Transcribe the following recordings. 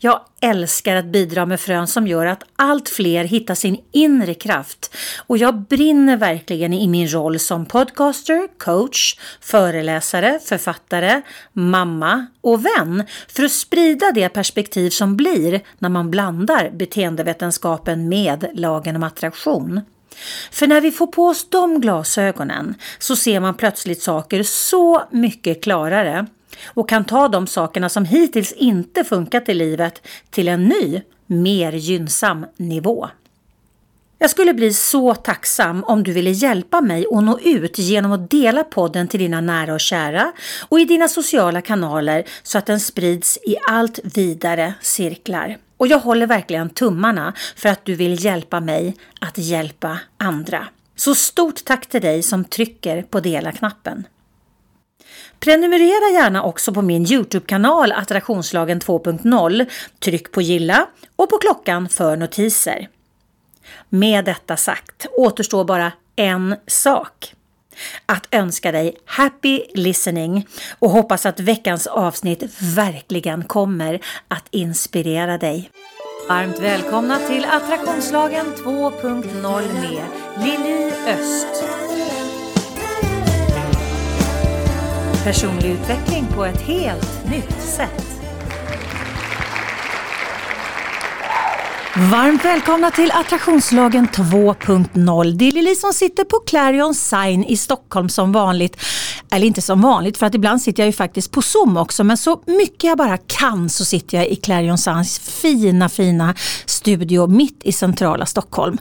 Jag älskar att bidra med frön som gör att allt fler hittar sin inre kraft och jag brinner verkligen i min roll som podcaster, coach, föreläsare, författare, mamma och vän för att sprida det perspektiv som blir när man blandar beteendevetenskapen med lagen om attraktion. För när vi får på oss de glasögonen så ser man plötsligt saker så mycket klarare och kan ta de sakerna som hittills inte funkat i livet till en ny, mer gynnsam nivå. Jag skulle bli så tacksam om du ville hjälpa mig att nå ut genom att dela podden till dina nära och kära och i dina sociala kanaler så att den sprids i allt vidare cirklar. Och jag håller verkligen tummarna för att du vill hjälpa mig att hjälpa andra. Så stort tack till dig som trycker på dela-knappen. Prenumerera gärna också på min Youtube-kanal Attraktionslagen 2.0. Tryck på gilla och på klockan för notiser. Med detta sagt återstår bara en sak. Att önska dig happy listening och hoppas att veckans avsnitt verkligen kommer att inspirera dig. Varmt välkomna till Attraktionslagen 2.0 med Lili Öst. Personlig utveckling på ett helt nytt sätt. Varmt välkomna till Attraktionslagen 2.0. Det är Lili som sitter på Clarion Sign i Stockholm som vanligt. Eller inte som vanligt för att ibland sitter jag ju faktiskt på Zoom också men så mycket jag bara kan så sitter jag i Clarion Signs fina fina studio mitt i centrala Stockholm.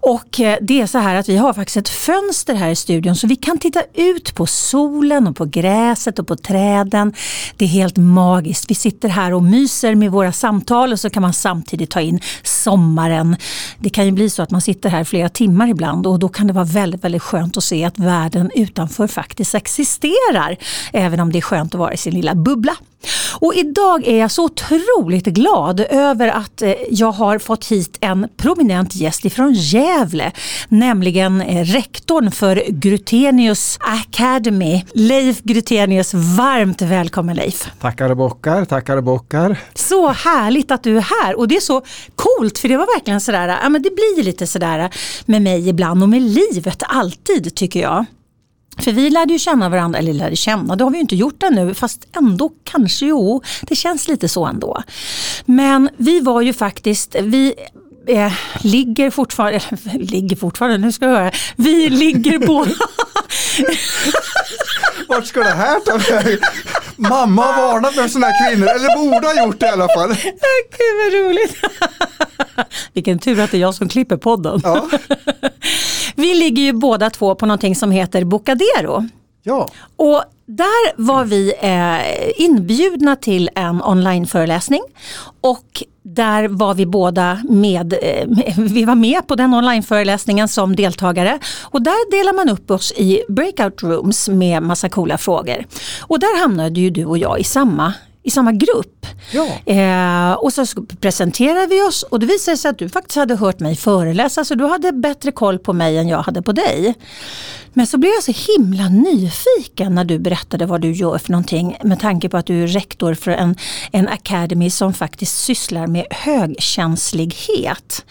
Och eh, det är så här att vi har faktiskt ett fönster här i studion så vi kan titta ut på solen och på gräset och på träden. Det är helt magiskt. Vi sitter här och myser med våra samtal och så kan man samtidigt ta in sommaren. Det kan ju bli så att man sitter här flera timmar ibland och då kan det vara väldigt, väldigt skönt att se att världen utanför faktiskt existerar. Även om det är skönt att vara i sin lilla bubbla. Och idag är jag så otroligt glad över att eh, jag har fått hit en prominent gäst ifrån Gävle, nämligen eh, rektorn för Grutenius Academy, Leif Grutenius. Varmt välkommen Leif! Tackar och bockar, tackar och bockar. Så härligt att du är här och det är så coolt för det var verkligen sådär, ja men det blir lite sådär med mig ibland och med livet alltid tycker jag. För vi lärde ju känna varandra, eller lärde känna, det har vi ju inte gjort ännu, fast ändå kanske jo, det känns lite så ändå. Men vi var ju faktiskt, vi eh, ligger fortfarande, ligger fortfarande, nu ska jag höra, vi ligger båda Vart ska det här ta vägen? Mamma har varnat för sådana här kvinnor, eller borde ha gjort det i alla fall. Gud vad roligt. Vilken tur att det är jag som klipper podden. Ja. Vi ligger ju båda två på någonting som heter Bocadero. Ja. Och där var vi eh, inbjudna till en onlineföreläsning och där var vi båda med, eh, vi var med på den onlineföreläsningen som deltagare och där delar man upp oss i breakout rooms med massa coola frågor. Och där hamnade ju du och jag i samma i samma grupp. Ja. Eh, och så presenterade vi oss och det visade sig att du faktiskt hade hört mig föreläsa så du hade bättre koll på mig än jag hade på dig. Men så blev jag så himla nyfiken när du berättade vad du gör för någonting med tanke på att du är rektor för en, en academy som faktiskt sysslar med högkänslighet.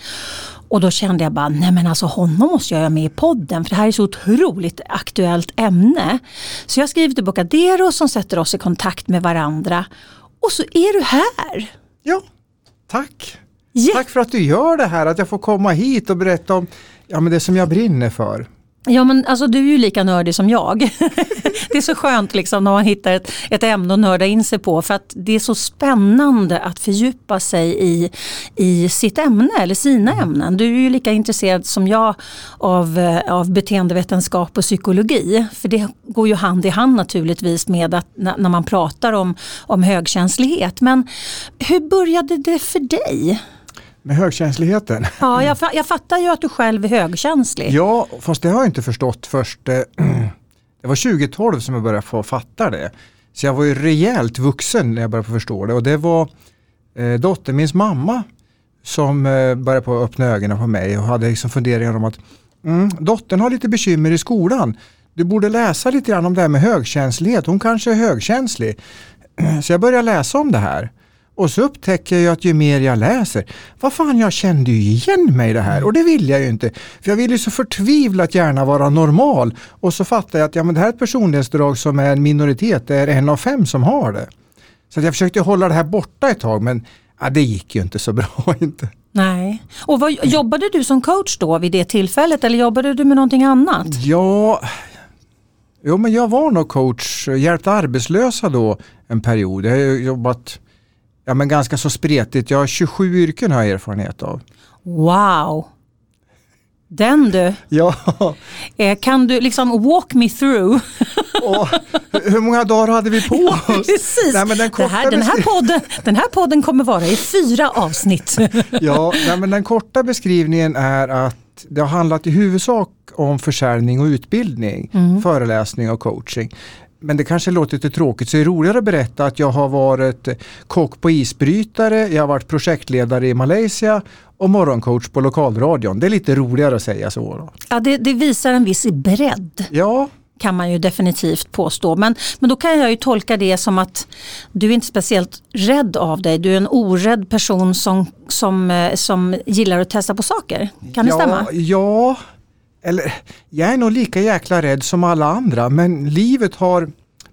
Och då kände jag bara, nej men alltså honom måste jag ha med i podden för det här är så otroligt aktuellt ämne. Så jag skriver till Bocadero som sätter oss i kontakt med varandra. Och så är du här! Ja, tack. Ja. Tack för att du gör det här, att jag får komma hit och berätta om ja, men det som jag brinner för. Ja men alltså du är ju lika nördig som jag. det är så skönt liksom när man hittar ett, ett ämne att nörda in sig på för att det är så spännande att fördjupa sig i, i sitt ämne eller sina ämnen. Du är ju lika intresserad som jag av, eh, av beteendevetenskap och psykologi. För det går ju hand i hand naturligtvis med att när man pratar om, om högkänslighet. Men hur började det för dig? Med högkänsligheten? Ja, jag, jag fattar ju att du själv är högkänslig. Ja, fast det har jag inte förstått först. eh, Det var 2012 som jag började få fatta det. Så jag var ju rejält vuxen när jag började förstå det och det var eh, dottern, min mamma, som eh, började på att öppna ögonen på mig och hade liksom funderingar om att mm, dottern har lite bekymmer i skolan. Du borde läsa lite grann om det här med högkänslighet. Hon kanske är högkänslig. Så jag började läsa om det här. Och så upptäcker jag att ju mer jag läser, vad fan jag kände ju igen mig i det här och det vill jag ju inte. För jag vill ju så förtvivlat gärna vara normal och så fattar jag att ja, men det här är ett personlighetsdrag som är en minoritet, det är en av fem som har det. Så jag försökte hålla det här borta ett tag men ja, det gick ju inte så bra. inte. Nej. Och vad, jobbade du som coach då vid det tillfället eller jobbade du med någonting annat? Ja, jo, men jag var nog coach, hjälpte arbetslösa då en period. Jag har jobbat ja, men ganska så spretigt. Jag har 27 yrken har jag erfarenhet av. Wow! Den du! Ja, Eh, Kan du liksom walk me through? och hur många dagar hade vi på oss? Precis. Nej, men den, det korta här, den, här podden, den här podden kommer vara i fyra avsnitt. ja, nej, men den korta beskrivningen är att det har handlat i huvudsak om försäljning och utbildning, Mm. föreläsning och coaching. Men det kanske låter lite tråkigt så det är roligare att berätta att jag har varit kock på isbrytare, jag har varit projektledare i Malaysia och morgoncoach på lokalradion. Det är lite roligare att säga så. Då. Ja, det, det visar en viss bredd Ja, kan man ju definitivt påstå. Men, men då kan jag ju tolka det som att du är inte speciellt rädd av dig. Du är en orädd person som, som, eh, som gillar att testa på saker. Kan det ja, stämma? Ja, eller jag är nog lika jäkla rädd som alla andra men livet har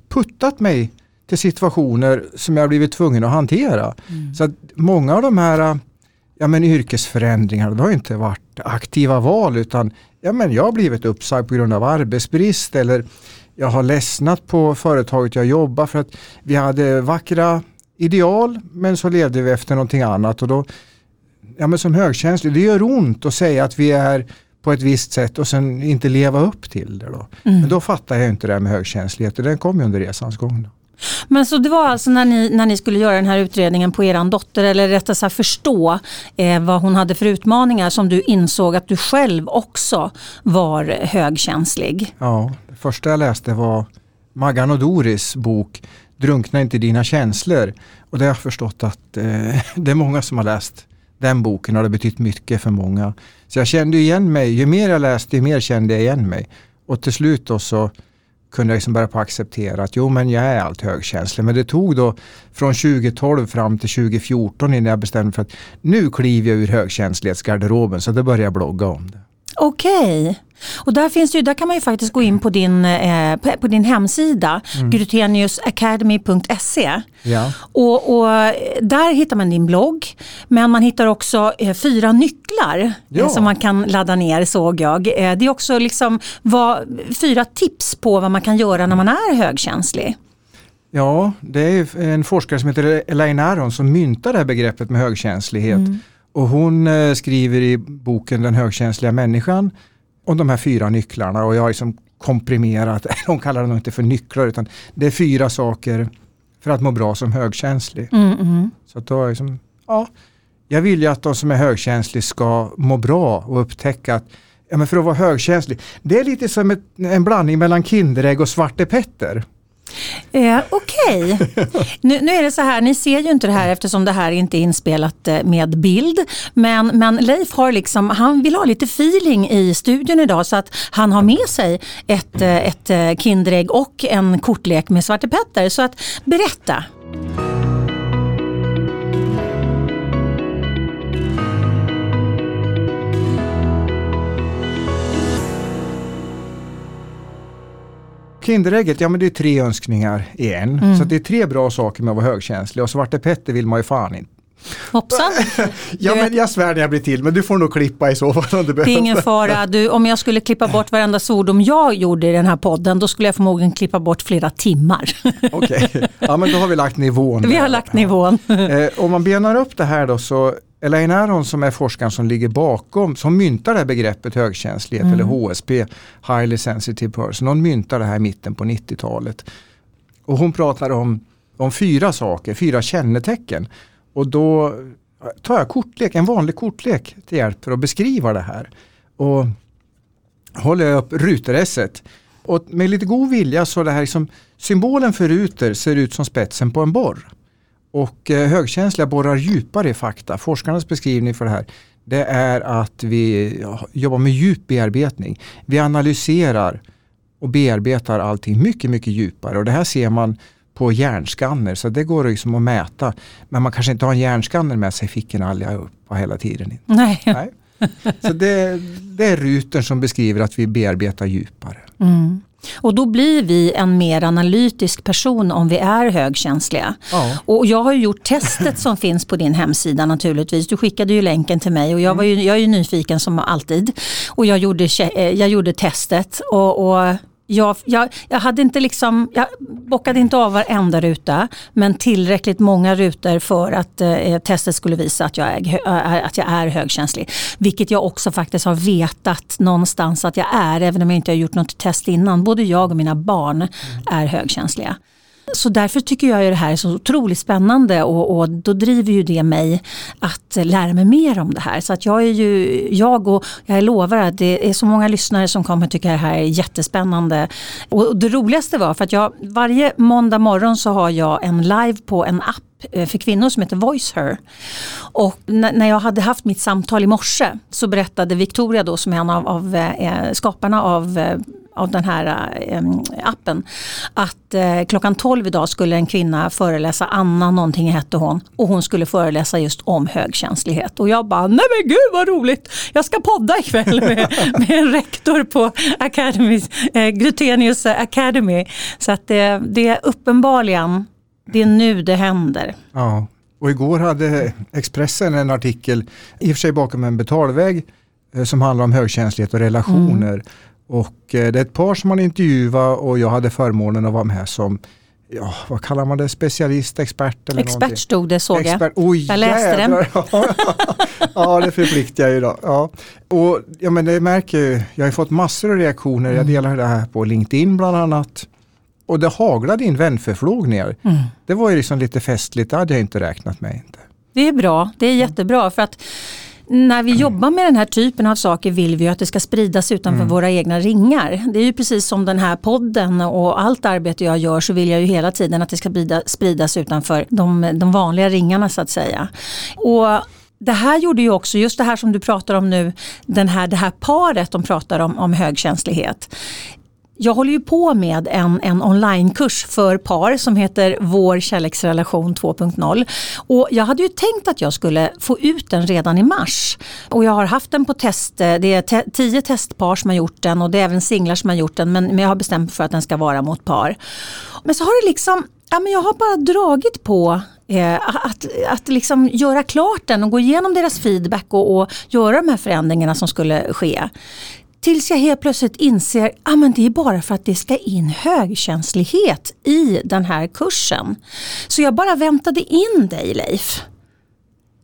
puttat mig till situationer som jag har blivit tvungen att hantera. Så att många av de här ja, men yrkesförändringarna, det har inte varit aktiva val utan ja, men jag har blivit uppsagd på grund av arbetsbrist eller jag har ledsnat på företaget jag jobbar för att vi hade vackra ideal men så levde vi efter någonting annat och då ja, men som högkänslig, det gör ont att säga att vi är på ett visst sätt och sen inte leva upp till det. Då. Men då fattar jag inte det här med högkänslighet och den kom ju under resans gång. Då. Men så det var alltså när ni, när ni skulle göra den här utredningen på er dotter eller rättare sagt förstå eh, vad hon hade för utmaningar som du insåg att du själv också var högkänslig. Ja, det första jag läste var Maggan och Doris bok Drunkna inte i dina känslor. Och det har jag förstått att eh, det är många som har läst den boken och det har betytt mycket för många. Så jag kände igen mig, ju mer jag läste ju mer kände jag igen mig. Och till slut då så kunde jag liksom börja på att acceptera att jo men jag är allt högkänslig. Men det tog då från 2012 fram till 2014 innan jag bestämde för att nu kliver jag ur högkänslighetsgarderoben så då började jag blogga om det. Okej. Och där, finns det ju, där kan man ju faktiskt gå in på din, eh, på, på din hemsida, Mm. gruteniusacademy.se. Ja. Och, och där hittar man din blogg, men man hittar också eh, fyra nycklar Ja. eh, som man kan ladda ner såg jag. Eh, det är också liksom vad, fyra tips på vad man kan göra när man är högkänslig. Ja, det är en forskare som heter Elaine Aron som myntar det här begreppet med högkänslighet. Och hon eh, skriver i boken Den högkänsliga människan om de här fyra nycklarna och jag har liksom komprimerat, hon kallar det nog inte för nycklar utan det är fyra saker för att må bra som högkänslig. Mm, mm. Så att då liksom, ja, jag vill ju att de som är högkänsliga ska må bra och upptäcka att ja, men för att vara högkänslig, det är lite som ett, en blandning mellan Kinderägg och Svarte Petter. Eh, Okej, nu, nu är det så här, ni ser ju inte det här eftersom det här inte är inspelat eh, med bild. Men, men Leif har liksom, han vill ha lite feeling i studion idag så att han har med sig ett, eh, ett eh, Kinderägg och en kortlek med Svarte Petter. Så att berätta. Kinderägget, ja men det är tre önskningar i en. Så att det är tre bra saker med att vara högkänslig och Svarte Petter vill man ju fan inte. Hoppsan, Ja men jag svär när jag blir till men du får nog klippa i så fall om du det är ingen fara. Du, om jag skulle klippa bort varenda svordom jag gjorde i den här podden då skulle jag förmodligen klippa bort flera timmar. Okej, ja men då har vi lagt nivån. Vi har lagt nivån. Eh, om man benar upp det här då så Elaine Aron som är forskaren som ligger bakom, som myntar det här begreppet högkänslighet eller HSP, Highly Sensitive Person. Hon myntar det här i mitten på 90-talet. Och hon pratar om, om fyra saker, fyra kännetecken. Och då tar jag kortlek, en vanlig kortlek till hjälp för att beskriva det här. Och håller jag upp ruteresset. Och med lite god vilja så det här liksom, symbolen för ruter ser ut som spetsen på en borr. Och eh, högkänsliga borrar djupare i fakta. Forskarnas beskrivning för det här det är att vi jobbar med djup bearbetning. Vi analyserar och bearbetar allting mycket, mycket djupare och det här ser man på hjärnskanner så det går liksom att mäta. Men man kanske inte har en hjärnskanner med sig i allihopa hela tiden. Nej. Nej. Så det, det, är ruten som beskriver att vi bearbetar djupare. Mm. Och då blir vi en mer analytisk person om vi är högkänsliga. Ja. Och jag har gjort testet som finns på din hemsida naturligtvis. Du skickade ju länken till mig och jag, var ju, jag är ju nyfiken som alltid. Och jag gjorde, eh, jag gjorde testet och, och jag, jag, jag, hade inte liksom, jag bockade inte av varenda ruta men tillräckligt många rutor för att eh, testet skulle visa att jag, är, att jag är högkänslig. Vilket jag också faktiskt har vetat någonstans att jag är även om jag inte har gjort något test innan. Både jag och mina barn är högkänsliga. Så därför tycker jag ju det här är så otroligt spännande och, och, då driver ju det mig att lära mig mer om det här. Så att jag är ju, jag och jag lovar att det är så många lyssnare som kommer tycka det här är jättespännande. Och det roligaste var för att jag varje måndag morgon så har jag en live på en app eh, för kvinnor som heter Voice Her. Och när jag hade haft mitt samtal i morse så berättade Victoria då som är en av, av eh, skaparna av eh, av den här äh, appen. Att äh, klockan 12 idag skulle en kvinna föreläsa, Anna någonting hette hon. Och hon skulle föreläsa just om högkänslighet. Och jag bara, nej men gud vad roligt! Jag ska podda ikväll med, med en rektor på Academy, äh, Glutenius Academy. Så att det, det är uppenbarligen, det är nu det händer. Ja, och igår hade Expressen en artikel, i och för sig bakom en betalväg, som handlar om högkänslighet och relationer. Mm. Och eh, det är ett par som man intervjuar och jag hade förmånen att vara med som ja, vad kallar man det, specialist, expert eller Expert någonting. stod det såg expert. jag. Oh, jag läste det. ja, det förpliktar jag ju då. Ja. Och ja, men det märker jag, jag har fått massor av reaktioner, jag mm. delar det här på LinkedIn bland annat. Och det haglade in vänförfrågningar. Mm. Det var ju liksom lite festligt, det hade jag inte räknat med. Inte. Det är bra, det är jättebra för att när vi jobbar med den här typen av saker vill vi att det ska spridas utanför mm. våra egna ringar. Det är ju precis som den här podden och allt arbete jag gör så vill jag ju hela tiden att det ska spridas utanför de, de vanliga ringarna så att säga. Och det här gjorde ju också, just det här som du pratar om nu, den här, det här paret de pratar om, om högkänslighet jag håller ju på med en, en onlinekurs för par som heter Vår kärleksrelation 2.0. Och jag hade ju tänkt att jag skulle få ut den redan i mars. Och jag har haft den på test, eh, det är te tio testpar som har gjort den och det är även singlar som har gjort den men, men jag har bestämt för att den ska vara mot par. Men så har det liksom, ja men jag har bara dragit på eh, att, att liksom göra klart den och gå igenom deras feedback och, och göra de här förändringarna som skulle ske. Tills jag helt plötsligt inser att ah, det är bara för att det ska in högkänslighet i den här kursen. Så jag bara väntade in dig Leif.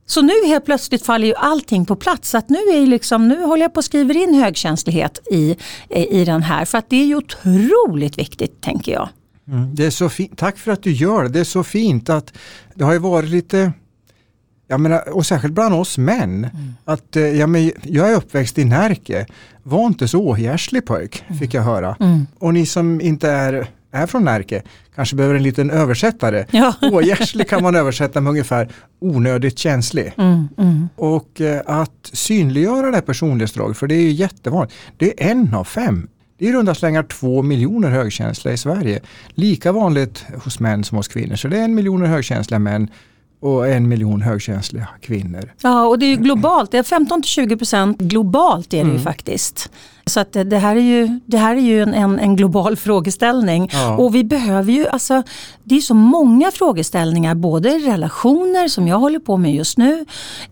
Så nu helt plötsligt faller ju allting på plats. att nu, är liksom, nu håller jag på att skriva in högkänslighet i, i den här. För att det är ju otroligt viktigt tänker jag. Mm, det är så fint. Tack för att du gör det. Det är så fint att det har ju varit lite jag menar, och särskilt bland oss män. Mm. Att, eh, ja, men jag är uppväxt i Närke. Var inte så ohjärslig pojk, mm. fick jag höra. Mm. Och ni som inte är, är från Närke kanske behöver en liten översättare. Ja. Ohjärslig kan man översätta med ungefär onödigt känslig. Mm, mm. Och eh, att synliggöra det här personlighetsdraget, för det är ju jättevanligt. Det är en av fem. Det är i runda slängar två miljoner högkänsliga i Sverige. Lika vanligt hos män som hos kvinnor. Så det är en miljon högkänsliga män och en miljon högkänsliga kvinnor. Ja, och det är ju globalt. Det är 15 20 procent globalt är det mm. ju faktiskt. Så att det här är ju, det här är ju en, en, en global frågeställning. Ja. Och vi behöver ju, alltså, det är så många frågeställningar, både relationer som jag håller på med just nu,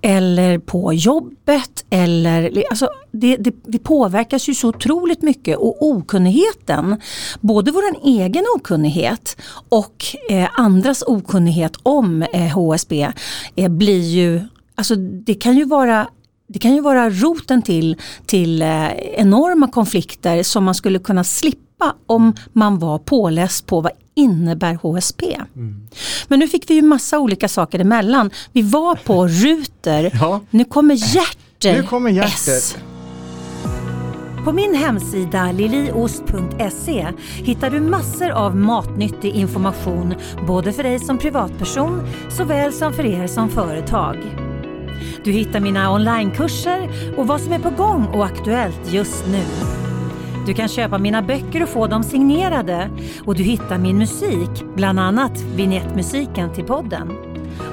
eller på jobbet, eller alltså, det, det, det påverkas ju så otroligt mycket och okunnigheten, både vår egen okunnighet och eh, andras okunnighet om eh, HSB eh, blir ju Alltså det kan ju vara det kan ju vara roten till, till eh, enorma konflikter som man skulle kunna slippa om man var påläst på vad innebär HSP? Men nu fick vi ju massa olika saker emellan. Vi var på ruter, Ja. nu kommer hjärter Nu kommer hjärter. S. På min hemsida liliost.se hittar du massor av matnyttig information både för dig som privatperson såväl som för er som företag. Du hittar mina onlinekurser och vad som är på gång och aktuellt just nu. Du kan köpa mina böcker och få dem signerade och du hittar min musik, bland annat vignettmusiken till podden.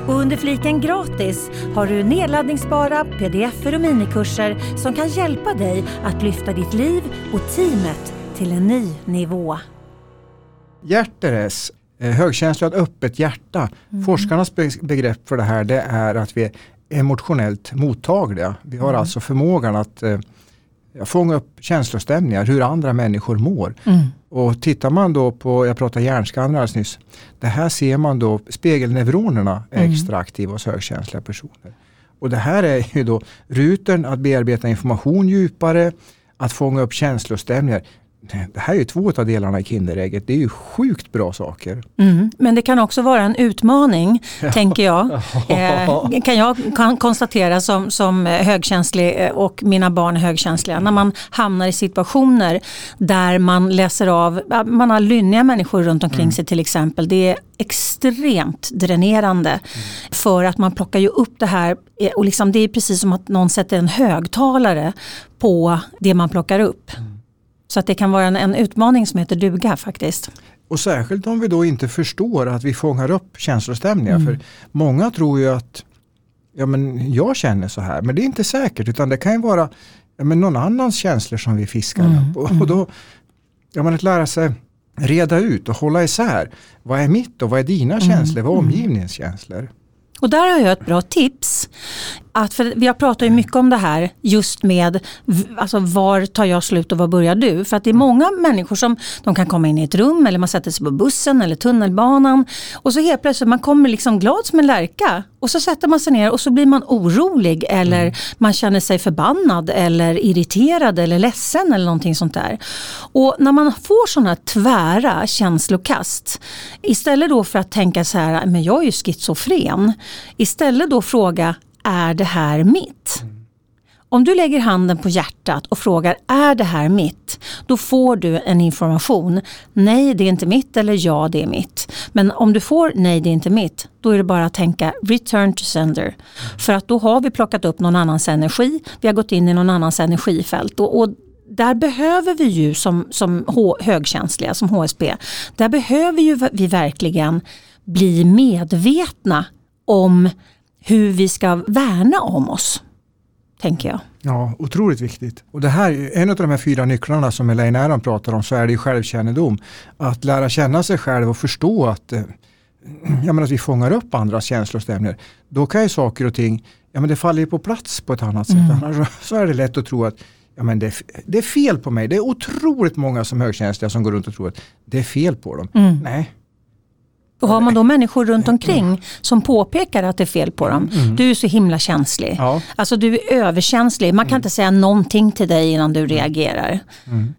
Och under fliken gratis har du nedladdningsbara pdf-er och minikurser som kan hjälpa dig att lyfta ditt liv och teamet till en ny nivå. Hjärteres, eh, högkänsligt öppet hjärta. Forskarnas be- begrepp för det här det är att vi emotionellt mottagliga. Vi har alltså förmågan att eh, fånga upp känslostämningar, hur andra människor mår. Och tittar man då på, jag pratade hjärnskanner alldeles nyss, det här ser man då, spegelneuronerna är extra aktiva hos högkänsliga personer. Och det här är ju då rutern att bearbeta information djupare, att fånga upp känslostämningar. Det här är ju två av delarna i Kinderägget. Det är ju sjukt bra saker. Mm. Men det kan också vara en utmaning, tänker jag. Eh, kan jag kan konstatera som, som högkänslig eh, och mina barn är högkänsliga. När man hamnar i situationer där man läser av, man har lynniga människor runt omkring sig till exempel. Det är extremt dränerande. För att man plockar ju upp det här eh, och liksom, det är precis som att någon sätter en högtalare på det man plockar upp. Så att det kan vara en, en utmaning som heter duga faktiskt. Och särskilt om vi då inte förstår att vi fångar upp känslostämningar. För många tror ju att ja, men jag känner så här, men det är inte säkert. Utan det kan ju vara ja, men någon annans känslor som vi fiskar upp. Och, och då, ja, men att lära sig reda ut och hålla isär. Vad är mitt och vad är dina känslor? Vad är omgivningens känslor? Och där har jag ett bra tips. Att för vi har pratat ju mycket om det här just med alltså var tar jag slut och var börjar du? För att det är många människor som de kan komma in i ett rum eller man sätter sig på bussen eller tunnelbanan och så helt plötsligt man kommer liksom glad som en lärka och så sätter man sig ner och så blir man orolig eller man känner sig förbannad eller irriterad eller ledsen eller någonting sånt där. Och när man får sådana tvära känslokast istället då för att tänka så här, men jag är ju schizofren. Istället då fråga, är det här mitt? Om du lägger handen på hjärtat och frågar är det här mitt? Då får du en information. Nej, det är inte mitt eller ja, det är mitt. Men om du får nej, det är inte mitt, då är det bara att tänka return to sender. För att då har vi plockat upp någon annans energi, vi har gått in i någon annans energifält. Och, och där behöver vi ju som, som H- högkänsliga, som HSP, där behöver ju vi verkligen bli medvetna om hur vi ska värna om oss, tänker jag. Ja, otroligt viktigt. Och det här, är en av de här fyra nycklarna som Elaine Aron pratar om så är det ju självkännedom. Att lära känna sig själv och förstå att, eh, ja, men att vi fångar upp andras känslostämningar. Då kan ju saker och ting, ja men det faller ju på plats på ett annat sätt. Annars så är det lätt att tro att ja, men det, det är fel på mig. Det är otroligt många som högkänsliga som går runt och tror att det är fel på dem. Nej, Och har man då människor runt omkring som påpekar att det är fel på dem, du är så himla känslig. Ja. Alltså du är överkänslig, man kan inte säga någonting till dig innan du reagerar.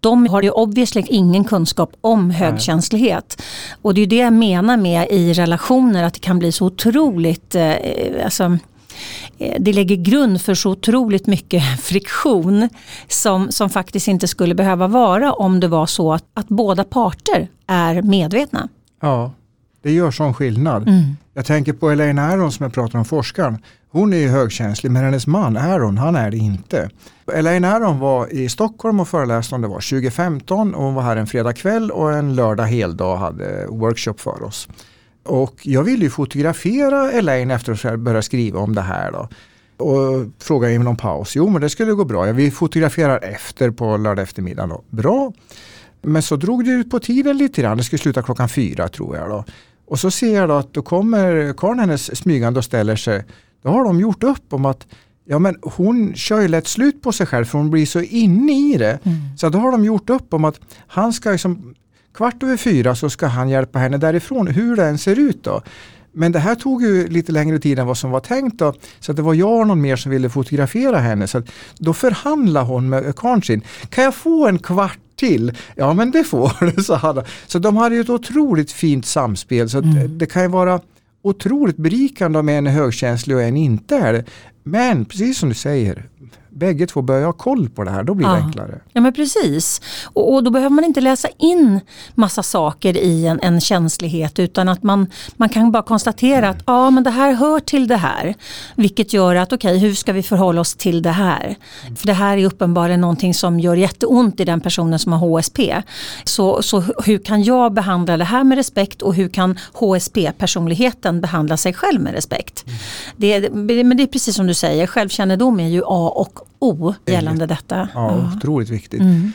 De har ju obviously ingen kunskap om högkänslighet. Och det är ju det jag menar med i relationer, att det kan bli så otroligt, eh, alltså, eh, det lägger grund för så otroligt mycket friktion som, som faktiskt inte skulle behöva vara om det var så att, att båda parter är medvetna. Ja, det gör sån skillnad. Mm. Jag tänker på Elaine Aron som jag pratar om, forskaren. Hon är ju högkänslig men hennes man Aron, han är det inte. Elaine Aron var i Stockholm och föreläste om det var 2015 och hon var här en fredag kväll och en lördag heldag hade workshop för oss. Och jag ville ju fotografera Elaine efter att jag började skriva om det här då. Och frågade in någon paus. Jo men det skulle gå bra. Ja, vi fotograferar efter på lördag eftermiddag. Då. Bra. Men så drog det ut på tiden lite grann. Det skulle sluta klockan fyra tror jag. Då. Och så ser jag då att då kommer karln hennes smygande och ställer sig. Då har de gjort upp om att ja, men hon kör ju lätt slut på sig själv för hon blir så inne i det. Så då har de gjort upp om att han ska liksom, kvart över fyra så ska han hjälpa henne därifrån hur det än ser ut. då. Men det här tog ju lite längre tid än vad som var tänkt. Då, så det var jag och någon mer som ville fotografera henne. Så då förhandlade hon med karln sin. Kan jag få en kvart till. Ja men det får du, sa han. Så de hade ju ett otroligt fint samspel. Så mm. det kan ju vara otroligt berikande om en är högkänslig och en inte är det. Men precis som du säger, bägge två börjar ha koll på det här, då blir det ja. enklare. Ja men precis. Och, och, då behöver man inte läsa in massa saker i en, en känslighet utan att man, man kan bara konstatera mm. att ja men det här hör till det här. Vilket gör att okej okay, hur ska vi förhålla oss till det här? För det här är uppenbarligen någonting som gör jätteont i den personen som har HSP. Så, så hur kan jag behandla det här med respekt och hur kan HSP-personligheten behandla sig själv med respekt? Mm. Det, men det är precis som du säger, självkännedom är ju A och O gällande detta. Ja, ja. otroligt viktigt. Mm.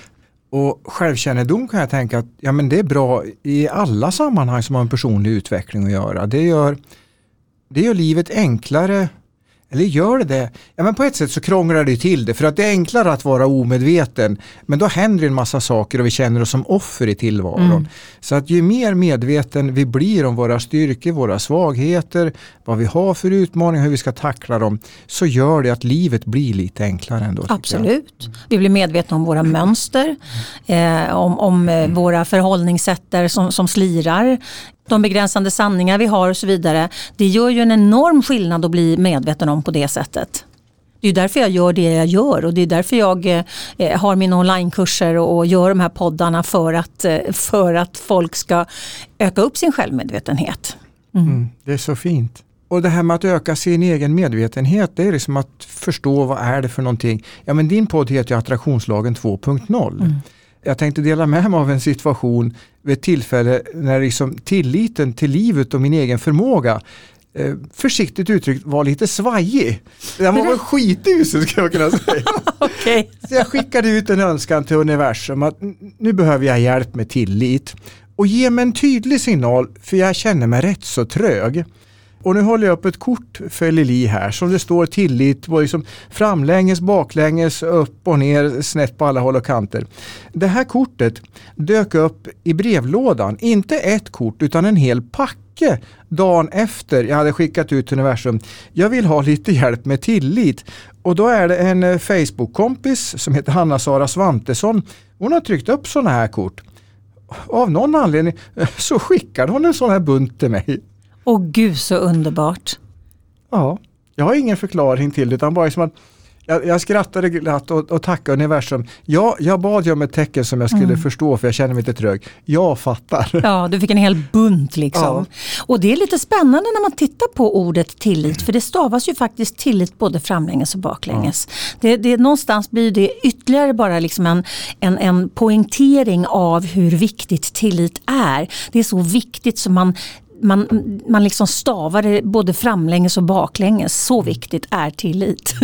Och självkännedom kan jag tänka att ja, men det är bra i alla sammanhang som har en personlig utveckling att göra. Det gör, det gör livet enklare eller gör det det? Ja men på ett sätt så krånglar det till det för att det är enklare att vara omedveten. Men då händer en massa saker och vi känner oss som offer i tillvaron. Mm. Så att ju mer medveten vi blir om våra styrkor, våra svagheter, vad vi har för utmaningar, hur vi ska tackla dem. Så gör det att livet blir lite enklare ändå. Absolut. Vi blir medvetna om våra mönster, eh, om, om eh, våra förhållningssätt som, som slirar de begränsande sanningar vi har och så vidare. Det gör ju en enorm skillnad att bli medveten om på det sättet. Det är därför jag gör det jag gör och det är därför jag eh, har mina onlinekurser och gör de här poddarna för att, eh, för att folk ska öka upp sin självmedvetenhet. Mm. Mm, det är så fint. Och det här med att öka sin egen medvetenhet, det är liksom att förstå vad är det för någonting. Ja men din podd heter ju Attraktionslagen 2.0. Mm. Jag tänkte dela med mig av en situation vid ett tillfälle när liksom tilliten till livet och min egen förmåga eh, försiktigt uttryckt var lite svajig. Den var väl skitusel ska jag kunna säga. okay. Så jag skickade ut en önskan till universum att nu behöver jag hjälp med tillit. Och ge mig en tydlig signal för jag känner mig rätt så trög. Och nu håller jag upp ett kort för Lili här som det står tillit liksom framlänges, baklänges, upp och ner, snett på alla håll och kanter. Det här kortet dök upp i brevlådan, inte ett kort utan en hel packe dagen efter jag hade skickat ut till universum. Jag vill ha lite hjälp med tillit. Och då är det en eh, Facebook-kompis som heter Hanna-Sara Svantesson. Hon har tryckt upp sådana här kort. Av någon anledning eh, så skickade hon en sån här bunt till mig. Åh gud så underbart. Ja, jag har ingen förklaring till det utan bara som att jag, jag skrattade glatt och, och tackade universum. Ja, jag bad ju om ett tecken som jag skulle mm. förstå för jag känner mig lite trög. Jag fattar. Ja, du fick en hel bunt liksom. Ja. Och det är lite spännande när man tittar på ordet tillit för det stavas ju faktiskt tillit både framlänges och baklänges. Ja. Det, det, någonstans blir det ytterligare bara liksom en, en, en poängtering av hur viktigt tillit är. Det är så viktigt som man man, man liksom stavar det både framlänges och baklänges. Så viktigt är tillit.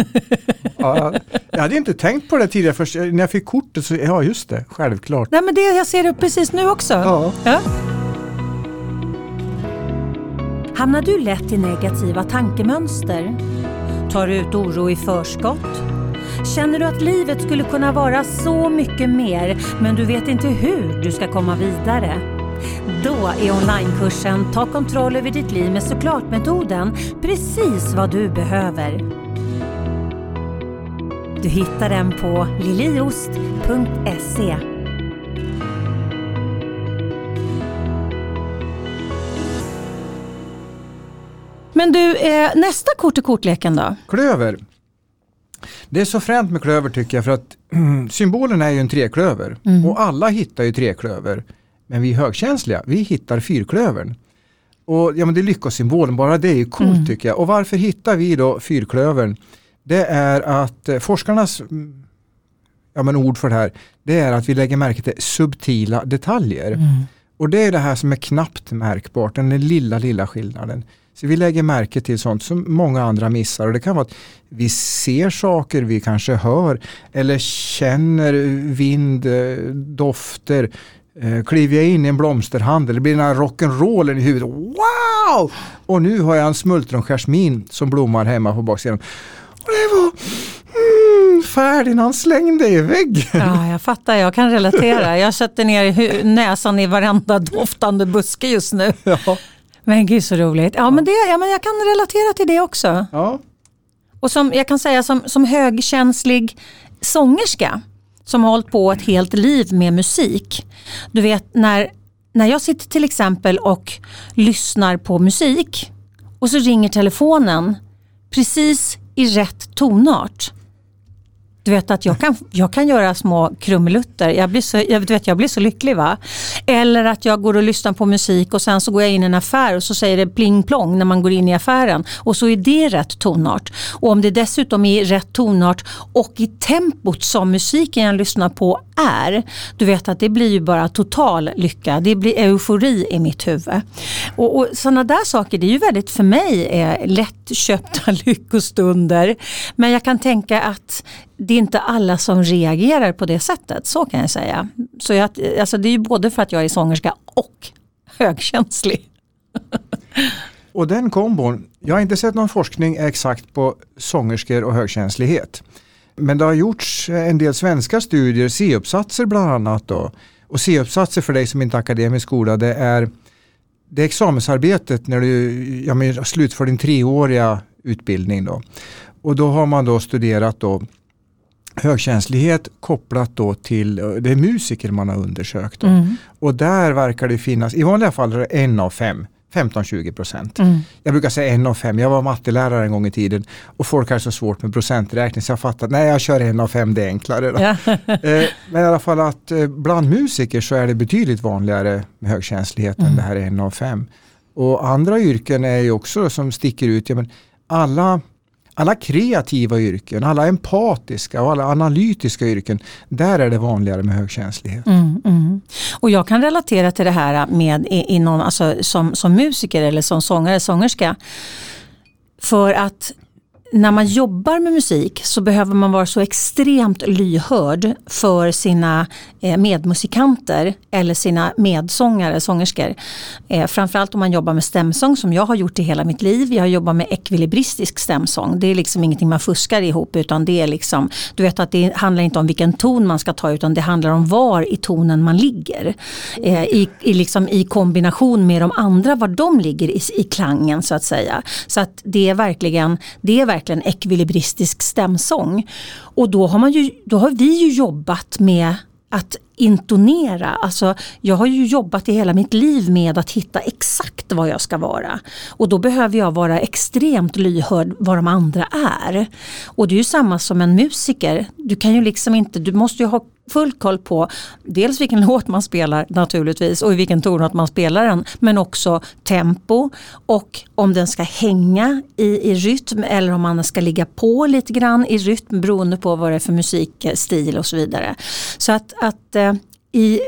ja, jag hade inte tänkt på det tidigare, först när jag fick kortet så, ja just det, självklart. Nej men det, jag ser det precis nu också. Ja. ja. Hamnar du lätt i negativa tankemönster? Tar du ut oro i förskott? Känner du att livet skulle kunna vara så mycket mer men du vet inte hur du ska komma vidare? Då är onlinekursen Ta kontroll över ditt liv med såklart-metoden precis vad du behöver. Du hittar den på liliost.se. Men du, eh, nästa kort i kortleken då? Klöver. Det är så fränt med klöver tycker jag för att symbolen är ju en treklöver mm. och alla hittar ju treklöver. Men vi högkänsliga, vi hittar fyrklövern. Och ja, men det är lyckosymbolen, bara det är ju coolt mm. tycker jag. Och varför hittar vi då fyrklövern? Det är att eh, forskarnas mm, ja, men ord för det här, det är att vi lägger märke till subtila detaljer. Mm. Och det är det här som är knappt märkbart, den lilla, lilla skillnaden. Så vi lägger märke till sånt som många andra missar och det kan vara att vi ser saker, vi kanske hör eller känner vind, eh, dofter, kliver jag in i en blomsterhandel, det blir den här rock'n'rollen i huvudet. Wow! Och nu har jag en smultronjasmin som blommar hemma på baksidan. Och det var mm, Ferdinand slängde i väggen. Ja, jag fattar, jag kan relatera. Jag sätter ner näsan i varenda doftande buske just nu. Ja. Men gud så roligt. Ja, men, det, ja, men jag kan relatera till det också. Ja. Och som jag kan säga som, som högkänslig sångerska som har hållit på ett helt liv med musik. Du vet när, när jag sitter till exempel och lyssnar på musik och så ringer telefonen precis i rätt tonart. Du vet att jag kan, jag kan göra små krumelutter. Jag blir, så, jag, vet, jag blir så lycklig. va? Eller att jag går och lyssnar på musik och sen så går jag in i en affär och så säger det pling plong när man går in i affären. Och så är det rätt tonart. Och om det dessutom är rätt tonart och i tempot som musiken jag lyssnar på är. Du vet att det blir ju bara total lycka. Det blir eufori i mitt huvud. Och, och sådana där saker, det är ju väldigt för mig eh, lättköpta lyckostunder. Men jag kan tänka att det är inte alla som reagerar på det sättet, så kan jag säga. Så jag, alltså det är ju både för att jag är sångerska och högkänslig. och den kombon, jag har inte sett någon forskning exakt på sångerskor och högkänslighet. Men det har gjorts en del svenska studier, C-uppsatser bland annat. Då. Och C-uppsatser för dig som inte är akademisk skola, det är, det är examensarbetet när du ja, men, slutför din treåriga utbildning. Då. Och då har man då studerat då högkänslighet kopplat då till, det är musiker man har undersökt. Mm. Och där verkar det finnas, i vanliga fall är det en av fem 15-20 procent. Mm. Jag brukar säga en av fem. Jag var mattelärare en gång i tiden och folk har så svårt med procenträkning så jag fattar nej jag kör en av fem, det är enklare. Eh, men i alla fall att eh, bland musiker så är det betydligt vanligare med högkänslighet mm. än det här en av fem. Och andra yrken är ju också som sticker ut. Ja, men alla alla kreativa yrken, alla empatiska och alla analytiska yrken, där är det vanligare med högkänslighet. Mm, mm. Och jag kan relatera till det här med inom, alltså, som, som musiker eller som sångare, sångerska. För att när man jobbar med musik så behöver man vara så extremt lyhörd för sina eh, medmusikanter eller sina medsångare, sångerskor. Eh, framförallt om man jobbar med stämsång som jag har gjort i hela mitt liv. Jag har jobbat med ekvilibristisk stämsång. Det är liksom ingenting man fuskar ihop utan det är liksom, du vet att det handlar inte om vilken ton man ska ta utan det handlar om var i tonen man ligger. Eh, I, i, liksom, I kombination med de andra, var de ligger i, i klangen så att säga. Så att det är verkligen, det är verkligen verkligen ekvilibristisk stämsång. Och då har, man ju, då har vi ju jobbat med att intonera. Alltså, jag har ju jobbat i hela mitt liv med att hitta exakt vad jag ska vara. Och då behöver jag vara extremt lyhörd vad de andra är. Och det är ju samma som en musiker. Du kan ju liksom inte, du måste ju ha full koll på dels vilken låt man spelar naturligtvis och i vilken tonart man spelar den. Men också tempo och om den ska hänga i, i rytm eller om man ska ligga på lite grann i rytm beroende på vad det är för musikstil och så vidare. Så att, att eh, i,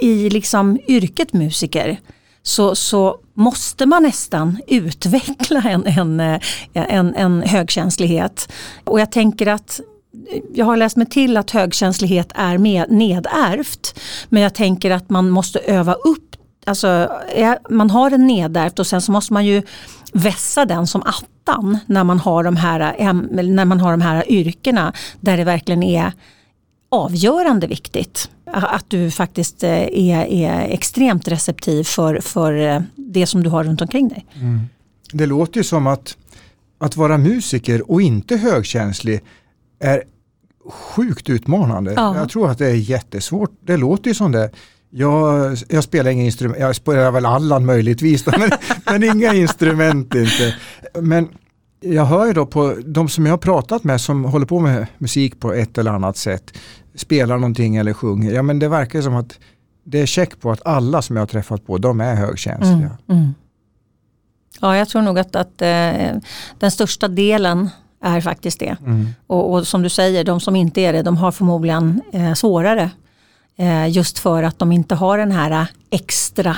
i liksom yrket musiker så, så måste man nästan utveckla en, en, eh, en, en högkänslighet. Och jag tänker att jag har läst mig till att högkänslighet är med, nedärvt. Men jag tänker att man måste öva upp, alltså man har en nedärvt och sen så måste man ju vässa den som attan när man har de här, när man har de här yrkena där det verkligen är avgörande viktigt. Att du faktiskt eh, är, är extremt receptiv för, för eh, det som du har runt omkring dig. Mm. Det låter ju som att, att vara musiker och inte högkänslig är sjukt utmanande. Ja. Jag tror att det är jättesvårt. Det låter ju som det. Jag, jag spelar inga instrument, jag spelar väl Allan möjligtvis, men, men inga instrument inte. Men jag hör ju då på de som jag har pratat med som håller på med musik på ett eller annat sätt, spelar någonting eller sjunger, ja men det verkar som att det är check på att alla som jag har träffat på, de är högkänsliga. Mm, mm. Ja, jag tror nog att, att eh, den största delen är faktiskt det. Mm. Och, och, som du säger, de som inte är det, de har förmodligen eh, svårare. Eh, just för att de inte har den här extra,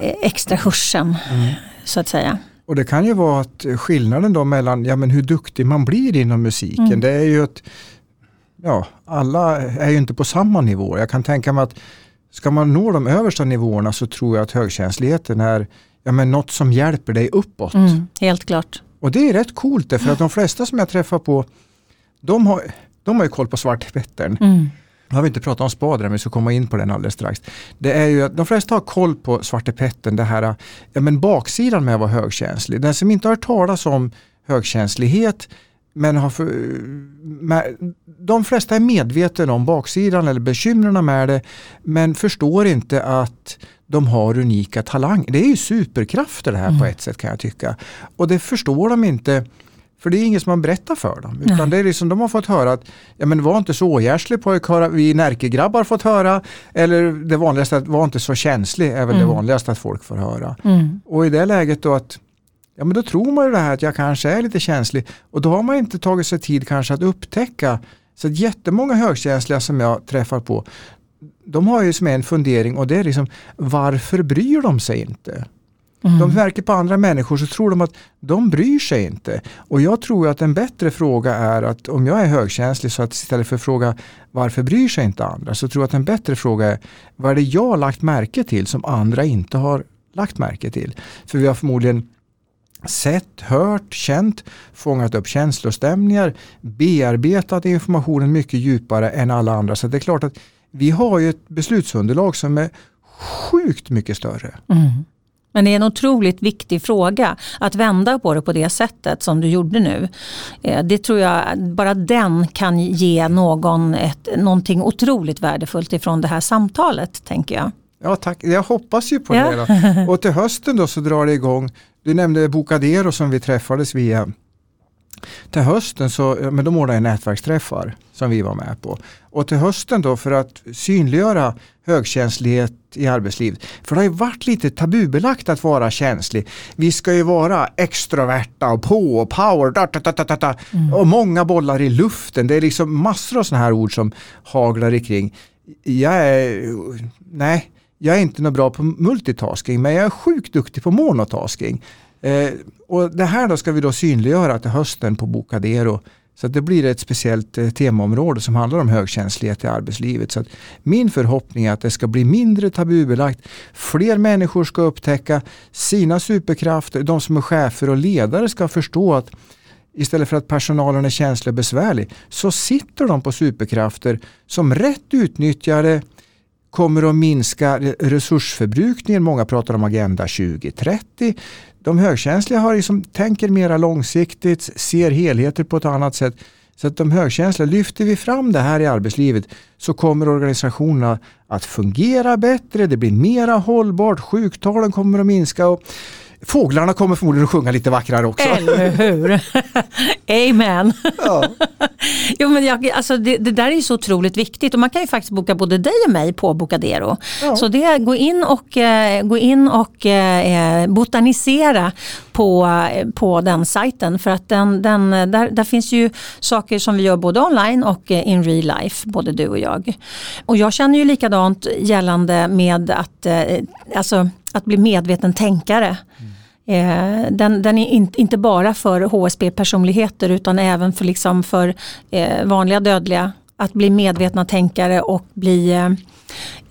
eh, extra hörseln, mm. så att säga. Och det kan ju vara att skillnaden då mellan ja, men hur duktig man blir inom musiken, mm. det är ju att ja, alla är ju inte på samma nivå. Jag kan tänka mig att ska man nå de översta nivåerna så tror jag att högkänsligheten är ja, men något som hjälper dig uppåt. Mm, helt klart. Och det är rätt coolt för att de flesta som jag träffar på de har, de har ju koll på svartepettern. Mm. Nu har vi inte pratat om spader men vi ska komma in på den alldeles strax. Det är ju att de flesta har koll på svartepettern, det här ja, men baksidan med att vara högkänslig. Den som inte har hört talas om högkänslighet men har för, med, de flesta är medvetna om baksidan eller bekymren med det men förstår inte att de har unika talanger. Det är ju superkrafter det här mm. på ett sätt kan jag tycka. Och det förstår de inte för det är ingen som har berättat för dem. Utan det är liksom, de har fått höra att ja, men var inte så ohjärtlig pojk har vi närkegrabbar fått höra. Eller det vanligaste att var inte så känslig är väl mm. det vanligaste att folk får höra. Mm. Och i det läget då att ja men då tror man ju det här att jag kanske är lite känslig och då har man inte tagit sig tid kanske att upptäcka. Så att jättemånga högkänsliga som jag träffar på de har ju som en fundering och det är liksom varför bryr de sig inte? Mm. De verkar på andra människor så tror de att de bryr sig inte. Och jag tror att en bättre fråga är att om jag är högkänslig så att istället för att fråga varför bryr sig inte andra så tror jag att en bättre fråga är vad är det jag lagt märke till som andra inte har lagt märke till. För vi har förmodligen sett, hört, känt, fångat upp känslostämningar, bearbetat informationen mycket djupare än alla andra. Så det är klart att vi har ju ett beslutsunderlag som är sjukt mycket större. Mm. Men det är en otroligt viktig fråga att vända på det på det sättet som du gjorde nu. Eh, det tror jag, bara den kan ge någon ett, någonting otroligt värdefullt ifrån det här samtalet tänker jag. Ja tack, jag hoppas ju på ja. det. Då. Och till hösten då så drar det igång, du nämnde Bocadero som vi träffades via till hösten så men de ordnade nätverksträffar som vi var med på. Och till hösten då för att synliggöra högkänslighet i arbetslivet. För det har ju varit lite tabubelagt att vara känslig. Vi ska ju vara extroverta och på och power da, da, da, da, mm. och många bollar i luften. Det är liksom massor av sådana här ord som haglar kring. Jag är, nej, jag är inte något bra på multitasking men jag är sjukt duktig på monotasking. Eh, och det här då ska vi då synliggöra till hösten på Bocadero. Så det blir ett speciellt eh, temaområde som handlar om högkänslighet i arbetslivet. Så min förhoppning är att det ska bli mindre tabubelagt. Fler människor ska upptäcka sina superkrafter. De som är chefer och ledare ska förstå att istället för att personalen är känslig och besvärlig så sitter de på superkrafter som rätt utnyttjade kommer att minska resursförbrukningen. Många pratar om Agenda 2030. De högkänsliga har liksom, tänker mera långsiktigt, ser helheter på ett annat sätt. Så att de högkänsliga, lyfter vi fram det här i arbetslivet så kommer organisationerna att fungera bättre, det blir mera hållbart, sjuktalen kommer att minska och Fåglarna kommer förmodligen att sjunga lite vackrare också. Eller hur. Amen. Ja. jo, men jag, alltså det, det, där är så otroligt viktigt och man kan ju faktiskt boka både dig och mig på Bocadero. Ja. Så det, gå in och, eh, gå in och eh, botanisera på, på den sajten för att den, den, där, där finns ju saker som vi gör både online och eh, in real life, både du och jag. Och jag känner ju likadant gällande med att, eh, alltså, att bli medveten tänkare. Eh, den, den, är in, inte bara för HSB-personligheter utan även för, liksom för eh, vanliga dödliga. Att bli medvetna tänkare och bli, eh,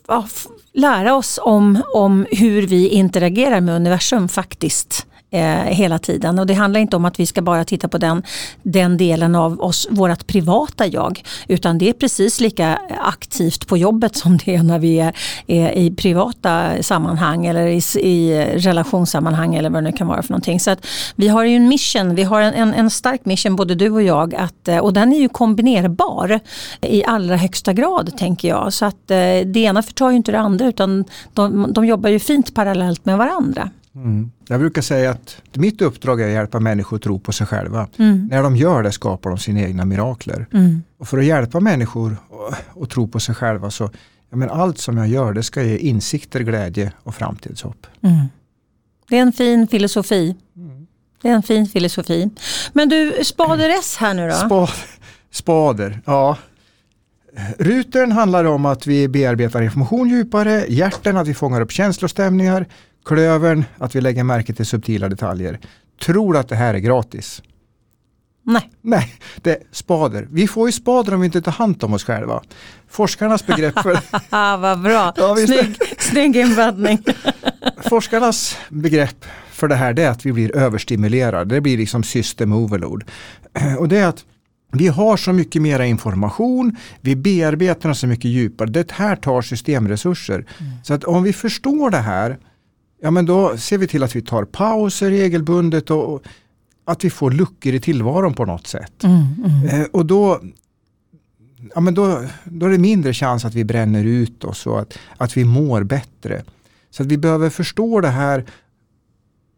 ja, lära oss om, om hur vi interagerar med universum faktiskt eh, hela tiden. Och det handlar inte om att vi ska bara titta på den, den delen av oss, vårt privata jag. Utan det är precis lika aktivt på jobbet som det är när vi är, är i privata sammanhang eller i, i relationssammanhang eller vad det nu kan vara för någonting. Så att vi har ju en mission, vi har en, en, en stark mission både du och jag att, eh, och den är ju kombinerbar i allra högsta grad tänker jag. Så att eh, det ena förtar ju inte det andra utan de, de jobbar ju fint parallellt med varandra. Mm. Jag brukar säga att mitt uppdrag är att hjälpa människor att tro på sig själva. Mm. När de gör det skapar de sina egna mirakler. Mm. Och för att hjälpa människor att tro på sig själva så ja, men allt som jag gör det ska ge insikter, glädje och framtidshopp. Mm. Det är en fin filosofi. Mm. Det är en fin filosofi. Men du, spader S här nu då? Spa, spader, ja. Rutern handlar om att vi bearbetar information djupare, hjärten att vi fångar upp känslostämningar, Klövern, att vi lägger märke till subtila detaljer. Tror att det här är gratis? Nej. Nej, det är spader. Vi får ju spader om vi inte tar hand om oss själva. Forskarnas begrepp för... Vad bra, ja, snygg, snygg invändning. Forskarnas begrepp för det här är att vi blir överstimulerade. Det blir liksom system overload. Och det är att vi har så mycket mera information, vi bearbetar så mycket djupare. Det här tar systemresurser. Mm. Så att om vi förstår det här ja men då ser vi till att vi tar pauser regelbundet och att vi får luckor i tillvaron på något sätt. Mm, mm. Eh, och då, ja, men då, då är det mindre chans att vi bränner ut oss och att, att vi mår bättre. Så att vi behöver förstå det här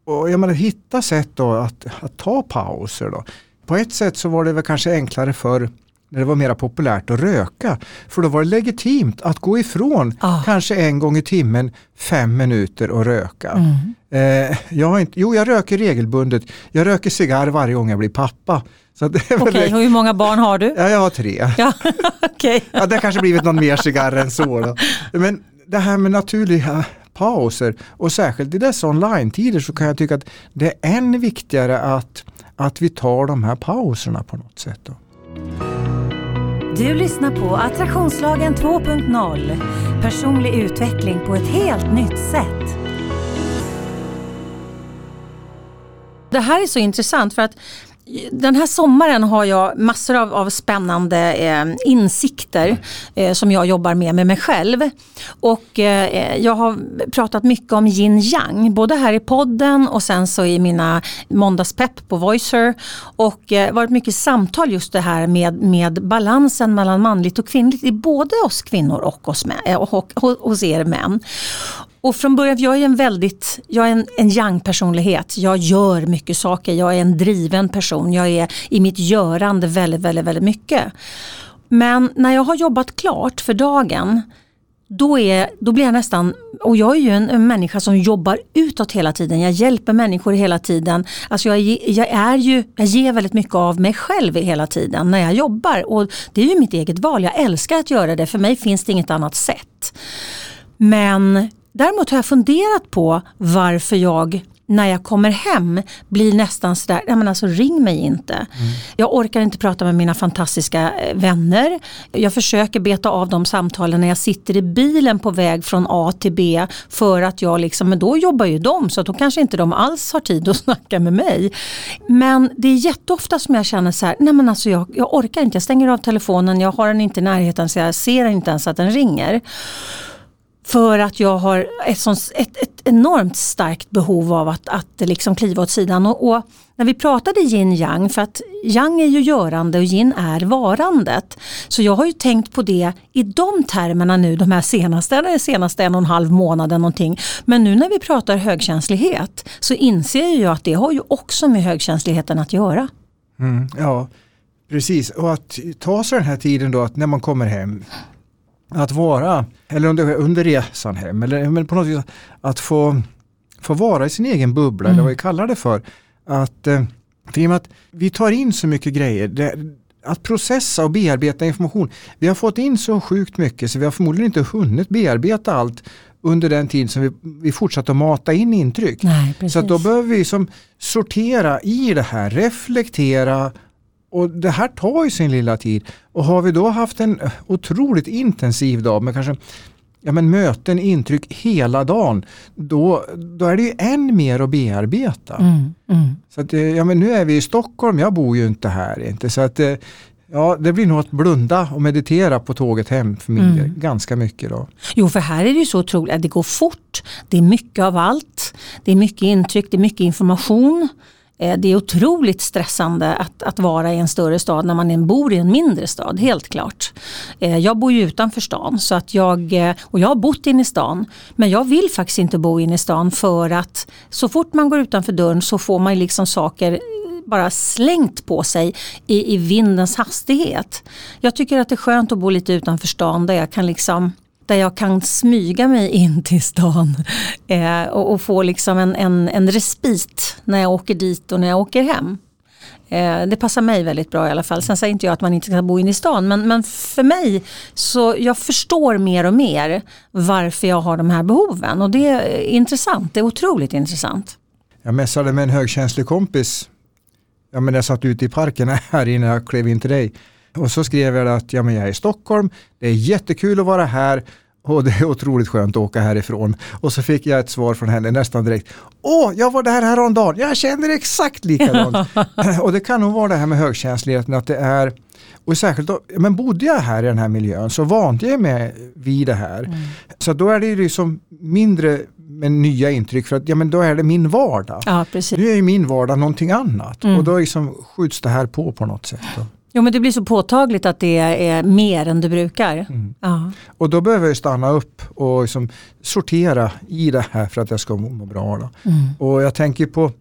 och jag menar, hitta sätt då att, att ta pauser. Då. På ett sätt så var det väl kanske enklare för när det var mer populärt att röka. För då var det legitimt att gå ifrån Ah. kanske en gång i timmen fem minuter och röka. Mm. Eh, jag har inte, jo, jag röker regelbundet. Jag röker cigarr varje gång jag blir pappa. Okej, och hur många barn har du? Ja, jag har tre. Ja, okej. Ja, det har kanske blivit någon mer cigarr än så. Då. Men det här med naturliga pauser och särskilt i dessa online-tider så kan jag tycka att det är än viktigare att, att vi tar de här pauserna på något sätt. Då. Du lyssnar på Attraktionslagen 2.0. Personlig utveckling på ett helt nytt sätt. Det här är så intressant för att den här sommaren har jag massor av, av spännande eh, insikter eh, som jag jobbar med med mig själv. Och eh, jag har pratat mycket om yin yang, både här i podden och sen så i mina måndagspepp på Voicer. Och eh, varit mycket samtal just det här med, med balansen mellan manligt och kvinnligt i både oss kvinnor och, oss män, eh, och, och, och hos er män. Och från början, jag är en väldigt, jag är en, en young-personlighet. Jag gör mycket saker, jag är en driven person. Jag är i mitt görande väldigt, väldigt, väldigt mycket. Men när jag har jobbat klart för dagen, då, är, då blir jag nästan, och jag är ju en, en människa som jobbar utåt hela tiden. Jag hjälper människor hela tiden. Alltså jag, jag, är ju, jag ger väldigt mycket av mig själv hela tiden när jag jobbar. Och det är ju mitt eget val, jag älskar att göra det. För mig finns det inget annat sätt. Men däremot har jag funderat på varför jag när jag kommer hem blir nästan sådär, ja men alltså ring mig inte. Jag orkar inte prata med mina fantastiska eh, vänner. Jag försöker beta av de samtalen när jag sitter i bilen på väg från A till B för att jag liksom, men då jobbar ju de så då kanske inte de alls har tid att snacka med mig. Men det är jätteofta som jag känner så här, nej men alltså jag, jag orkar inte, jag stänger av telefonen, jag har den inte i närheten så jag ser inte ens att den ringer. För att jag har ett, sånt, ett, ett enormt starkt behov av att, att liksom kliva åt sidan. Och, och när vi pratade yin yang, för att yang är ju görande och yin är varandet. Så jag har ju tänkt på det i de termerna nu de här senaste, eller senaste en och en halv månaden någonting. Men nu när vi pratar högkänslighet så inser jag att det har ju också med högkänsligheten att göra. Mm, ja, precis. Och att ta sig den här tiden då att när man kommer hem att vara, eller under, under resan hem, eller men på något vis att få, få vara i sin egen bubbla, eller vad vi kallar det för. Att, eh, för i och med att vi tar in så mycket grejer, det, att processa och bearbeta information. Vi har fått in så sjukt mycket så vi har förmodligen inte hunnit bearbeta allt under den tid som vi, vi fortsatte att mata in intryck. Nej. Så då behöver vi som sortera i det här, reflektera och det här tar ju sin lilla tid. Och har vi då haft en otroligt intensiv dag med kanske ja, men möten, intryck hela dagen, då, då är det ju än mer att bearbeta. Mm, mm. Så att, eh, ja, men nu är vi i Stockholm, jag bor ju inte här. Inte, så att, eh, ja, det blir nog att blunda och meditera på tåget hem för min Mm. ganska mycket. Då. Jo, för här är det ju så otroligt att det går fort. Det är mycket av allt. Det är mycket intryck, det är mycket information. Eh, det är otroligt stressande att, att vara i en större stad när man bor i en mindre stad, helt klart. Eh, jag bor ju utanför stan så att jag, eh, och jag har bott inne i stan men jag vill faktiskt inte bo inne i stan för att så fort man går utanför dörren så får man liksom saker bara slängt på sig i, i vindens hastighet. Jag tycker att det är skönt att bo lite utanför stan där jag kan liksom där jag kan smyga mig in till stan eh, och, och få liksom en, en, en respit när jag åker dit och när jag åker hem. Eh, det passar mig väldigt bra i alla fall. Sen säger inte jag att man inte ska bo inne i stan men, men för mig så jag förstår mer och mer varför jag har de här behoven och det är intressant, det är otroligt intressant. Jag mässade med en högkänslig kompis. Ja, men jag satt ute i parken här innan jag klev in till dig. Och så skrev jag att ja, men jag är i Stockholm, det är jättekul att vara här och det är otroligt skönt att åka härifrån. Och så fick jag ett svar från henne nästan direkt. Åh, jag var där häromdagen, jag känner exakt likadant. och det kan nog vara det här med högkänsligheten att det är och särskilt då, men bodde jag här i den här miljön så vande jag mig vid det här. Så då är det ju liksom mindre med nya intryck för att ja, men då är det min vardag. Ja. Nu är ju min vardag någonting annat och då liksom skjuts det här på på något sätt. Då. Jo men det blir så påtagligt att det är mer än du brukar. Ja. Och då behöver jag stanna upp och liksom sortera i det här för att jag ska må bra. Då. Och jag tänker på,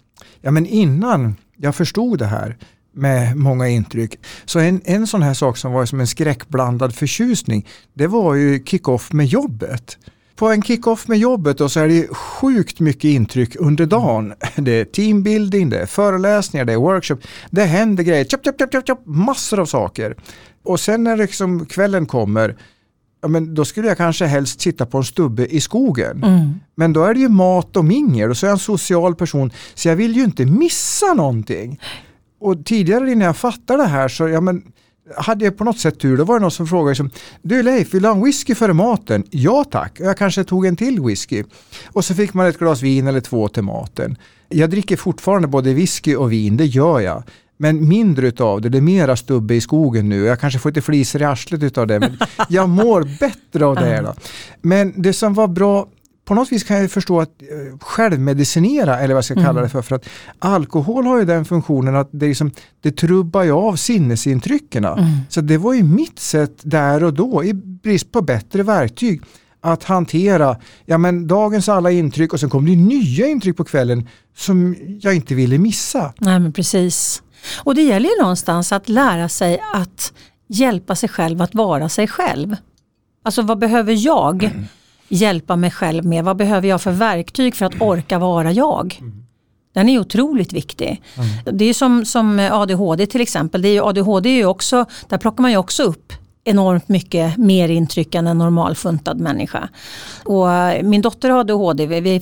ja men innan jag förstod det här med många intryck. Så en, en sån här sak som var som en skräckblandad förtjusning, det var ju kick-off med jobbet. På en kick-off med jobbet då så är det sjukt mycket intryck under dagen. Det är teambuilding, det är föreläsningar, det är workshop, det händer grejer, chop, chop, chop, chop, chop, massor av saker. Och sen när liksom kvällen kommer, ja, men då skulle jag kanske helst sitta på en stubbe i skogen. Men då är det ju mat och mingel och så är jag en social person så jag vill ju inte missa någonting. Och tidigare innan jag fattade det här så ja, men, hade jag på något sätt tur. Då var det någon som frågade liksom, Du Leif, vill du ha en whisky före maten? Ja tack. Jag kanske tog en till whisky. Och så fick man ett glas vin eller två till maten. Jag dricker fortfarande både whisky och vin, det gör jag. Men mindre utav det, det är mera stubbe i skogen nu. Jag kanske får lite flisor i arslet utav det. Men jag mår bättre av det. Här då. Men det som var bra på något vis kan jag förstå att eh, självmedicinera eller vad jag ska kalla det för. För att alkohol har ju den funktionen att det, liksom, det trubbar ju av sinnesintrycken. Så det var ju mitt sätt där och då, i brist på bättre verktyg, att hantera ja, men dagens alla intryck och sen kom det nya intryck på kvällen som jag inte ville missa. Nej men precis. Och det gäller ju någonstans att lära sig att hjälpa sig själv att vara sig själv. Alltså vad behöver jag hjälpa mig själv med? Vad behöver jag för verktyg för att orka vara jag? Den är otroligt viktig. Det är som, som ADHD till exempel. Det är ju, ADHD är ju också, där plockar man ju också upp enormt mycket mer intryck än en normalfuntad människa. Och eh, min dotter har ADHD, vi, vi,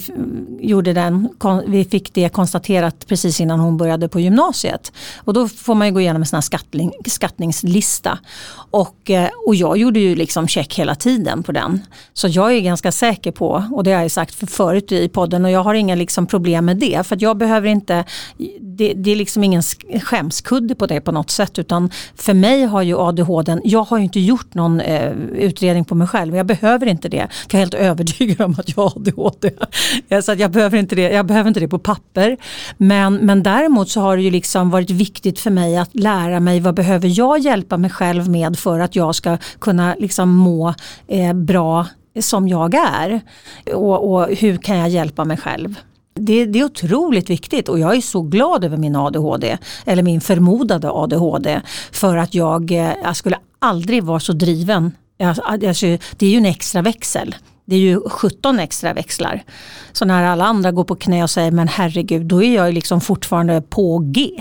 gjorde den, vi fick det konstaterat precis innan hon började på gymnasiet. Och då får man ju gå igenom en sån här skattling, skattningslista. Och, eh, och jag gjorde ju liksom check hela tiden på den. Så jag är ganska säker på, och det har jag sagt för förut i podden, och jag har inga liksom problem med det. För att jag behöver inte, det, det är liksom ingen skämskudde på det på något sätt. Utan för mig har ju ADHD, jag har ju inte gjort någon eh, utredning på mig själv. Jag behöver inte det. För jag är helt övertygad om att jag har ADHD. Eh, så att jag, behöver inte det, jag behöver inte det på papper. Men, men däremot så har det ju liksom varit viktigt för mig att lära mig vad behöver jag hjälpa mig själv med för att jag ska kunna liksom må eh, bra som jag är. Och, och hur kan jag hjälpa mig själv? Det, det är otroligt viktigt och jag är så glad över min ADHD, eller min förmodade ADHD, för att jag, eh, jag skulle aldrig vara så driven. Jag, alltså, det är ju en extra växel. Det är ju 17 extra växlar. Så när alla andra går på knä och säger men herregud, då är jag liksom fortfarande på G.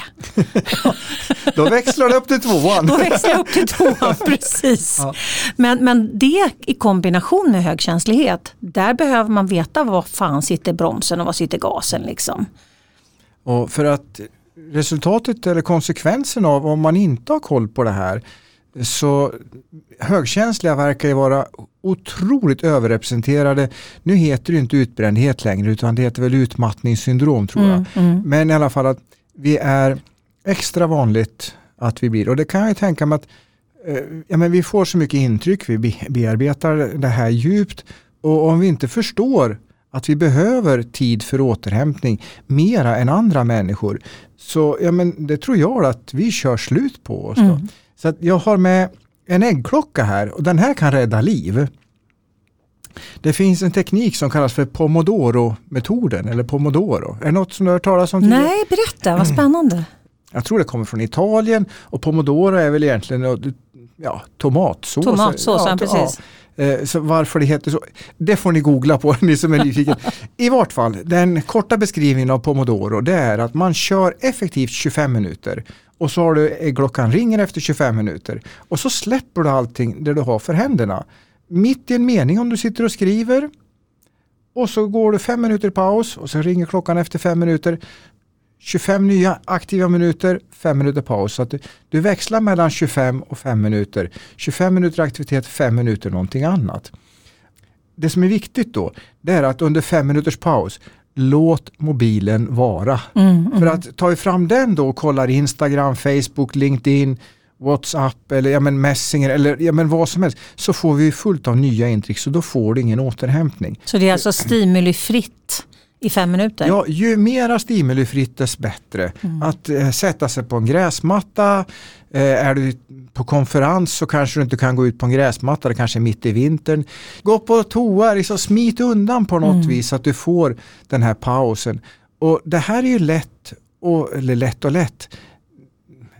Då växlar det upp till tvåan. Då växlar jag upp till tvåan, precis. Ja. Men, men det i kombination med högkänslighet, där behöver man veta var fan sitter bromsen och var sitter gasen. Liksom. Och för att resultatet eller konsekvensen av om man inte har koll på det här så högkänsliga verkar ju vara otroligt överrepresenterade. Nu heter det inte utbrändhet längre utan det heter väl utmattningssyndrom tror jag. Men i alla fall att vi är extra vanligt att vi blir och det kan jag tänka mig att eh, ja, men vi får så mycket intryck, vi be- bearbetar det här djupt och om vi inte förstår att vi behöver tid för återhämtning mera än andra människor så ja, men det tror jag att vi kör slut på oss. Då. Så jag har med en äggklocka här och den här kan rädda liv. Det finns en teknik som kallas för Pomodoro-metoden eller Pomodoro. Är det något som du har hört talas om? tidigare? Nej, berätta, vad spännande. Jag tror det kommer från Italien och pomodoro är väl egentligen ja, tomatsås. Tomatsås, ja, precis. Eh, Så varför det heter så, det får ni googla på ni som är nyfikna. I vart fall, den korta beskrivningen av pomodoro det är att man kör effektivt 25 minuter och så har du eh, klockan ringer efter 25 minuter och så släpper du allting det du har för händerna. Mitt i en mening om du sitter och skriver och så går du fem minuter paus och så ringer klockan efter fem minuter. 25 nya aktiva minuter, 5 minuter paus. Så att du, du växlar mellan 25 och 5 minuter. 25 minuter aktivitet, 5 minuter någonting annat. Det som är viktigt då, det är att under 5 minuters paus, låt mobilen vara. För att ta fram den då och kollar Instagram, Facebook, LinkedIn, WhatsApp eller ja, men Messenger eller ja, men vad som helst så får vi fullt av nya intryck så då får du ingen återhämtning. Så det är alltså stimulifritt i fem minuter? Ja, ju mera stimulifritt dess bättre. Mm. Att eh, sätta sig på en gräsmatta, eh, är du på konferens så kanske du inte kan gå ut på en gräsmatta, det kanske är mitt i vintern. Gå på toa, liksom smit undan på något mm. vis så att du får den här pausen. Och Det här är ju lätt, och, eller lätt och lätt,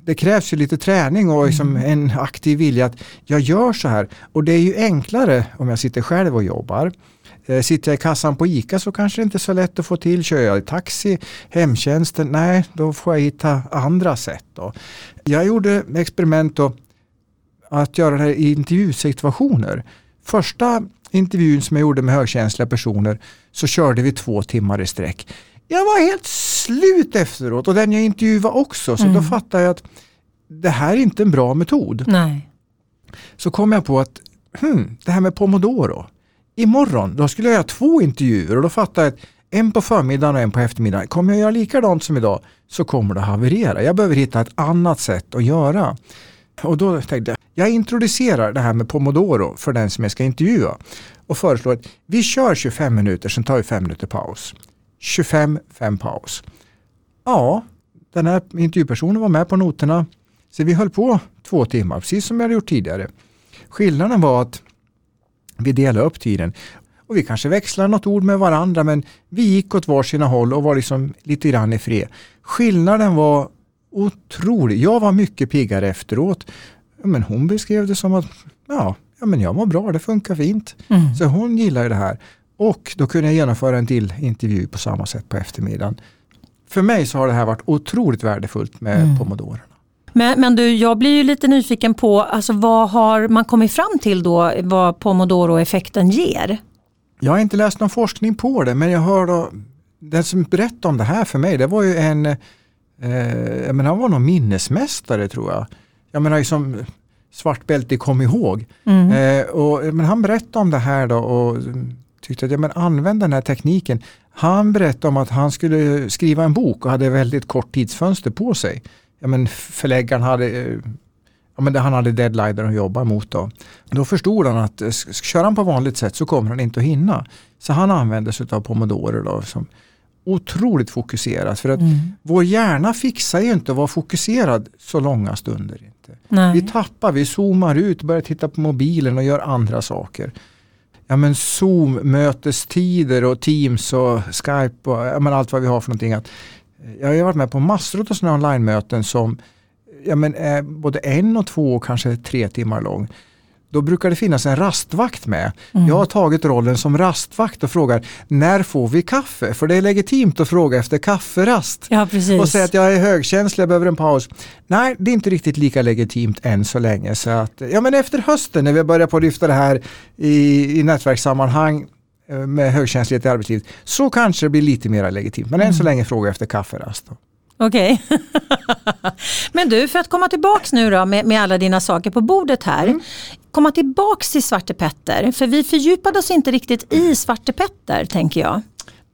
det krävs ju lite träning och liksom mm. en aktiv vilja att jag gör så här. Och det är ju enklare om jag sitter själv och jobbar. Eh, sitter jag i kassan på ICA så kanske det inte är så lätt att få till. Kör jag i taxi, hemtjänsten, nej då får jag hitta andra sätt. Då. Jag gjorde experiment då, att göra det här i intervjusituationer. Första intervjun som jag gjorde med högkänsliga personer så körde vi två timmar i sträck. Jag var helt slut efteråt och den jag intervjuade också så mm. då fattade jag att det här är inte en bra metod. Nej. Så kom jag på att hmm, det här med pomodoro imorgon då skulle jag göra två intervjuer och då fattar jag att en på förmiddagen och en på eftermiddagen. Kommer jag göra likadant som idag så kommer det haverera. Jag behöver hitta ett annat sätt att göra. Och då tänkte jag, jag introducerar det här med pomodoro för den som jag ska intervjua och föreslår att vi kör 25 minuter, sen tar vi 5 minuter paus. 25, 5 paus. Ja, den här intervjupersonen var med på noterna. Så vi höll på två timmar, precis som jag hade gjort tidigare. Skillnaden var att vi delade upp tiden. Och vi kanske växlade något ord med varandra men vi gick åt varsina håll och var liksom lite grann i fred. Skillnaden var otrolig. Jag var mycket piggare efteråt. Men hon beskrev det som att ja, ja men jag mår bra, det funkar fint. Mm. Så hon gillar det här. Och då kunde jag genomföra en till intervju på samma sätt på eftermiddagen. För mig så har det här varit otroligt värdefullt med mm. pomodorerna. Men, men du, jag blir ju lite nyfiken på alltså, vad har man kommit fram till då vad pomodoro-effekten ger? Jag har inte läst någon forskning på det men jag hörde den som berättade om det här för mig det var ju en eh, jag menar, han var någon minnesmästare tror jag. Jag menar liksom svart bälte kom ihåg. Mm. Eh, och, men han berättade om det här då och tyckte att ja, men använd den här tekniken. Han berättade om att han skulle skriva en bok och hade väldigt kort tidsfönster på sig ja, men förläggaren hade ja, men han hade deadliner att jobba mot. Då. då förstod han att eh, kör han på vanligt sätt så kommer han inte att hinna. Så han använde sig av pomodoro då, som otroligt fokuserat. För att mm. vår hjärna fixar ju inte att vara fokuserad så långa stunder. Inte. Nej. Vi tappar, vi zoomar ut, börjar titta på mobilen och gör andra saker. Ja men Zoom-mötestider och Teams och Skype och ja, men allt vad vi har för någonting. Att jag har varit med på massor av sådana online-möten som ja, men är både en och två och kanske tre timmar lång. Då brukar det finnas en rastvakt med. Mm. Jag har tagit rollen som rastvakt och frågar när får vi kaffe? För det är legitimt att fråga efter kafferast. Ja. Och säga att jag är högkänslig, jag behöver en paus. Nej, det är inte riktigt lika legitimt än så länge. Så att, ja, men efter hösten när vi börjar på att lyfta det här i, i nätverkssammanhang Eh, med högkänslighet i arbetslivet så kanske det blir lite mer legitimt. Men mm. än så mm. länge fråga efter kafferast. Okej. Okay. Men du, för att komma tillbaks nu då med, med alla dina saker på bordet här. Mm. Komma tillbaks till Svarte Petter, för vi fördjupade oss inte riktigt i Svarte Petter tänker jag.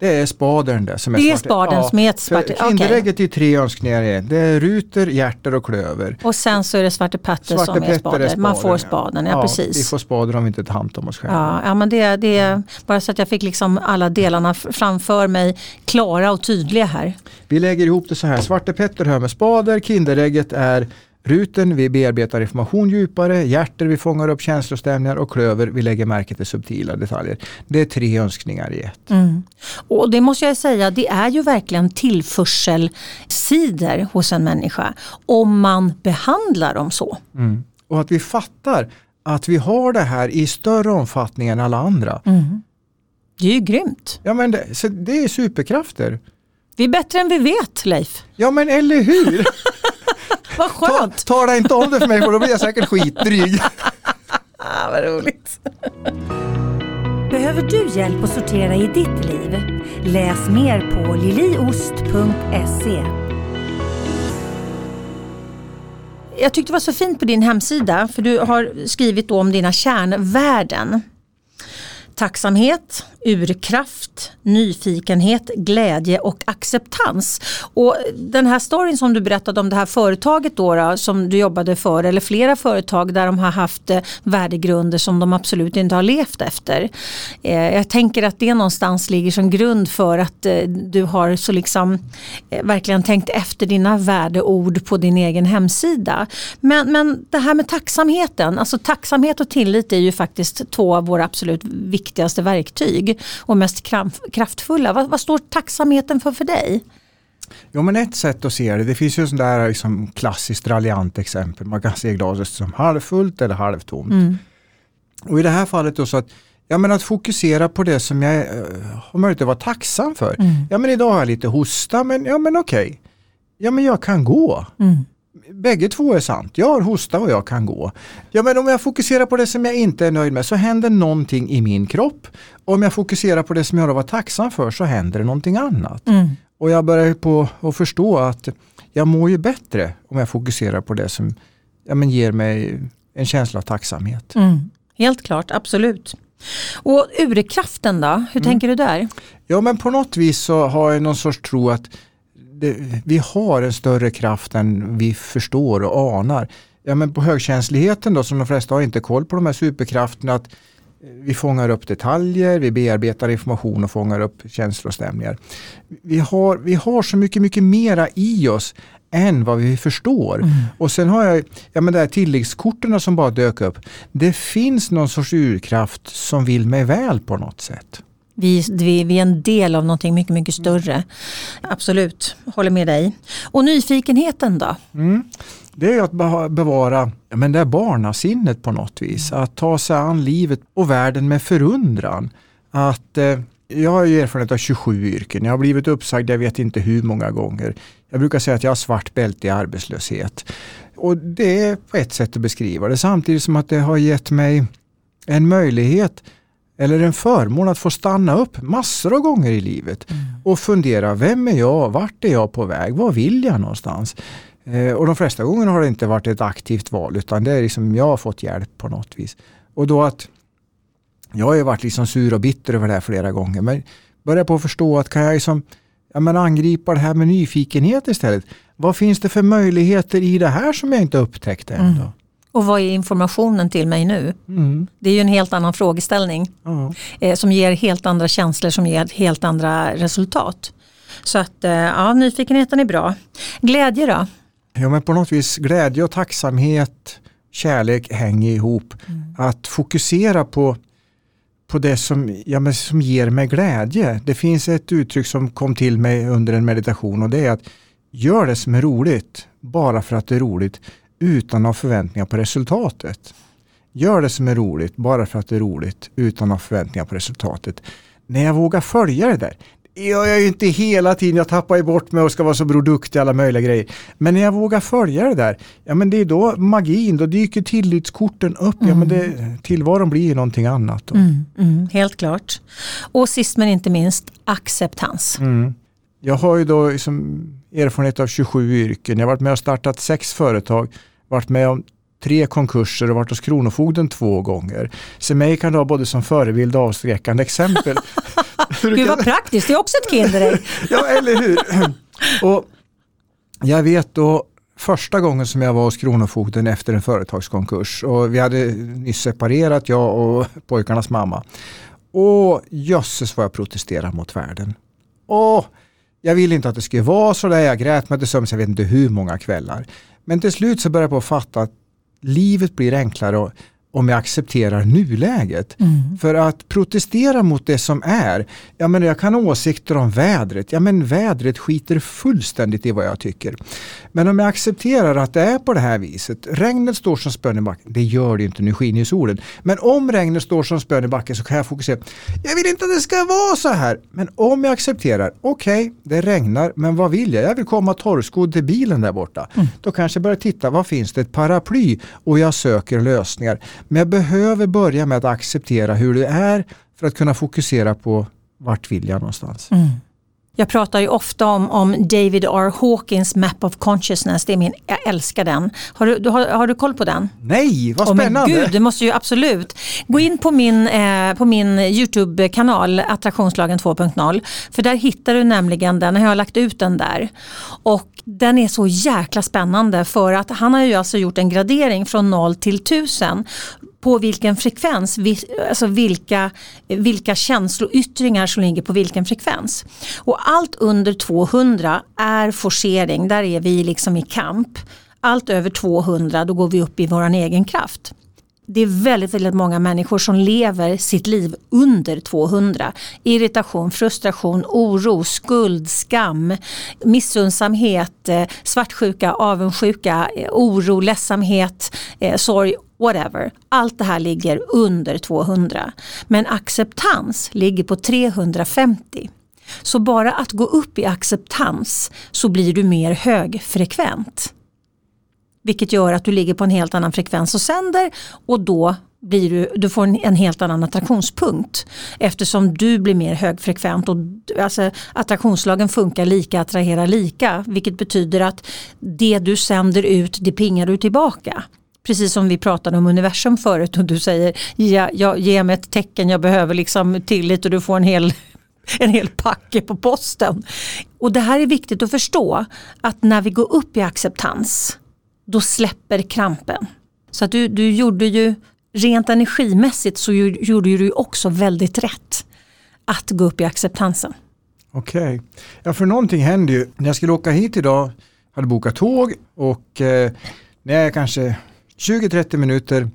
Det är spadern det som är Det är spaden ja, som är ett svarte. Kinderägget okay. är tre önskningar Det är ruter, hjärter och klöver. Och sen så är det Svarte Petter som är spaden. Man får spaden, ja, ja, precis. Vi får spaden om vi inte tar hand om oss själva. Ja, ja men det, det är bara så att jag fick liksom alla delarna framför mig klara och tydliga här. Vi lägger ihop det så här. Svarte Petter hör med spader, Kinderägget är Ruten, vi bearbetar information djupare, hjärter, vi fångar upp känslostämningar och klöver, vi lägger märke till subtila detaljer. Det är tre önskningar i ett. Mm. Och det måste jag säga, det är ju verkligen tillförselsidor hos en människa om man behandlar dem så. Mm. Och att vi fattar att vi har det här i större omfattning än alla andra. Mm. Det är ju grymt. Ja, men det, det är superkrafter. Vi är bättre än vi vet Leif. Ja men eller hur! Vad skönt! Ta, tala inte om det för mig för då blir jag säkert skitdryg. Vad roligt. Behöver du hjälp att sortera i ditt liv? Läs mer på liliost.se. Jag tyckte det var så fint på din hemsida för du har skrivit om dina kärnvärden. Tacksamhet, urkraft, nyfikenhet, glädje och acceptans. Och den här storyn som du berättade om det här företaget då, då som du jobbade för eller flera företag där de har haft eh, värdegrunder som de absolut inte har levt efter. Eh, jag tänker att det någonstans ligger som grund för att eh, du har så liksom verkligen tänkt efter dina värdeord på din egen hemsida. Men, men det här med tacksamheten, alltså tacksamhet och tillit är ju faktiskt två av våra absolut viktigaste verktyg och mest kraftfulla. Vad, vad står tacksamheten för för dig? Jo men ett sätt att se det, det finns ju sådär liksom klassiskt raljant exempel. Man kan se glaset som halvfullt eller halvtomt. Mm. Och i det här fallet då så att Ja men att fokusera på det som jag uh, har möjlighet att vara tacksam för. Mm. Ja men idag har jag lite hosta men ja men okej. Okay. Ja men jag kan gå. Mm. Bägge två är sant. Jag har hosta och jag kan gå. Ja men om jag fokuserar på det som jag inte är nöjd med så händer någonting i min kropp. Om jag fokuserar på det som jag har varit tacksam för så händer det någonting annat. Mm. Och jag börjar på att förstå att jag mår ju bättre om jag fokuserar på det som ja, men ger mig en känsla av tacksamhet. Mm. Helt klart, absolut. Och urkraften då, hur mm. tänker du där? Ja men på något vis så har jag någon sorts tro att det, vi har en större kraft än vi förstår och anar. Ja men på högkänsligheten då som de flesta har inte koll på de här superkrafterna. Att vi fångar upp detaljer, vi bearbetar information och fångar upp känslostämningar. Vi har, vi har så mycket, mycket mera i oss än vad vi förstår. Mm. Och sen har jag ja, men det här tilläggskorten som bara dök upp. Det finns någon sorts urkraft som vill mig väl på något sätt. Vi, vi, vi är en del av någonting mycket, mycket större. Absolut, håller med dig. Och nyfikenheten då? Mm. Det är att bevara men det är barnasinnet på något vis. Att ta sig an livet och världen med förundran. Att eh, jag har ju erfarenhet av 27 yrken. Jag har blivit uppsagd jag vet inte hur många gånger. Jag brukar säga att jag har svart bälte i arbetslöshet. Och det är på ett sätt att beskriva det. Samtidigt som att det har gett mig en möjlighet eller en förmån att få stanna upp massor av gånger i livet mm. och fundera, vem är jag, vart är jag på väg, vad vill jag någonstans? Eh, och de flesta gånger har det inte varit ett aktivt val utan det är liksom jag har fått hjälp på något vis. Och då att jag har ju varit liksom sur och bitter över det här flera gånger men börjar på att förstå att kan jag liksom, ja, men angripa det här med nyfikenhet istället. Vad finns det för möjligheter i det här som jag inte upptäckte än? Mm. Och vad är informationen till mig nu? Mm. Det är ju en helt annan frågeställning mm. eh, som ger helt andra känslor som ger helt andra resultat. Så att eh, ja, nyfikenheten är bra. Glädje då? Ja men på något vis glädje och tacksamhet, kärlek hänger ihop. Mm. Att fokusera på, på det som, ja, men som ger mig glädje. Det finns ett uttryck som kom till mig under en meditation och det är att gör det som är roligt bara för att det är roligt utan att ha förväntningar på resultatet. Gör det som är roligt bara för att det är roligt utan att ha förväntningar på resultatet. När jag vågar följa det där, gör jag ju inte hela tiden, jag tappar ju bort mig och ska vara så produktig alla möjliga grejer. Men när jag vågar följa det där, ja men det är då magin, då dyker tillitskorten upp. Mm. Ja men det, mm. tillvaron blir ju någonting annat. Mm, mm, helt klart. Och sist men inte minst acceptans. Mm. Jag har ju då liksom erfarenhet av 27 yrken. Jag har varit med och startat sex företag, varit med om tre konkurser och varit hos Kronofogden två gånger. Så mig kan du ha både som förebild och avskräckande exempel. Gud vad praktiskt, det är också ett Kinderägg. ja, eller hur. och jag vet då första gången som jag var hos Kronofogden efter en företagskonkurs och vi hade nyss separerat, jag och pojkarnas mamma. Och jösses vad jag protesterar mot världen. Och jag ville inte att det skulle vara så där, jag grät mig till sömns, jag vet inte hur många kvällar. Men till slut så började jag på att fatta att livet blir enklare och om jag accepterar nuläget. Mm. För att protestera mot det som är, ja men jag kan ha åsikter om vädret, ja men vädret skiter fullständigt i vad jag tycker. Men om jag accepterar att det är på det här viset, regnet står som spön i backen, det gör det inte, nu skiner ju solen. Men om regnet står som spön i backen så kan jag fokusera, jag vill inte att det ska vara så här. Men om jag accepterar, okej, okay, det regnar, men vad vill jag? Jag vill komma torrskodd till bilen där borta. Mm. Då kanske jag börjar titta, vad finns det? Ett paraply och jag söker lösningar. Men jag behöver börja med att acceptera hur det är för att kunna fokusera på vart vill jag någonstans. Mm. Jag pratar ju ofta om, om David R. Hawkins Map of Consciousness. Det är min, jag älskar den. Har du, har, har du koll på den? Nej, vad men spännande! gud, du måste ju absolut. Gå in på min, eh, på min YouTube-kanal Attraktionslagen 2.0. För där hittar du nämligen den, jag har lagt ut den där. Och den är så jäkla spännande för att han har ju alltså gjort en gradering från 0 till 1000 på vilken frekvens, alltså vilka, vilka känsloyttringar som ligger på vilken frekvens. Och allt under 200 är forcering, där är vi liksom i kamp. Allt över 200 då går vi upp i vår egen kraft. Det är väldigt, väldigt många människor som lever sitt liv under 200. Irritation, frustration, oro, skuld, skam, missundsamhet, eh, svartsjuka, avundsjuka, eh, oro, ledsamhet, eh, sorg, whatever. Allt det här ligger under 200. Men acceptans ligger på 350. Så bara att gå upp i acceptans så blir du mer högfrekvent. Vilket gör att du ligger på en helt annan frekvens och sänder och då blir du, du får en, en helt annan attraktionspunkt. Eftersom du blir mer högfrekvent och alltså, attraktionslagen funkar lika, attraherar lika. Vilket betyder att det du sänder ut, det pingar du tillbaka. Precis som vi pratade om universum förut och du säger ja, ja, ge mig ett tecken, jag behöver liksom tillit och du får en hel en hel packe på posten. Och det här är viktigt att förstå att när vi går upp i acceptans då släpper krampen. Så att du, du gjorde ju rent energimässigt så gjorde gjorde ju du också väldigt rätt att gå upp i acceptansen. Okej. Ja, för någonting hände ju. När jag skulle åka hit idag, hade bokat tåg och eh, när jag kanske 20-30 minuter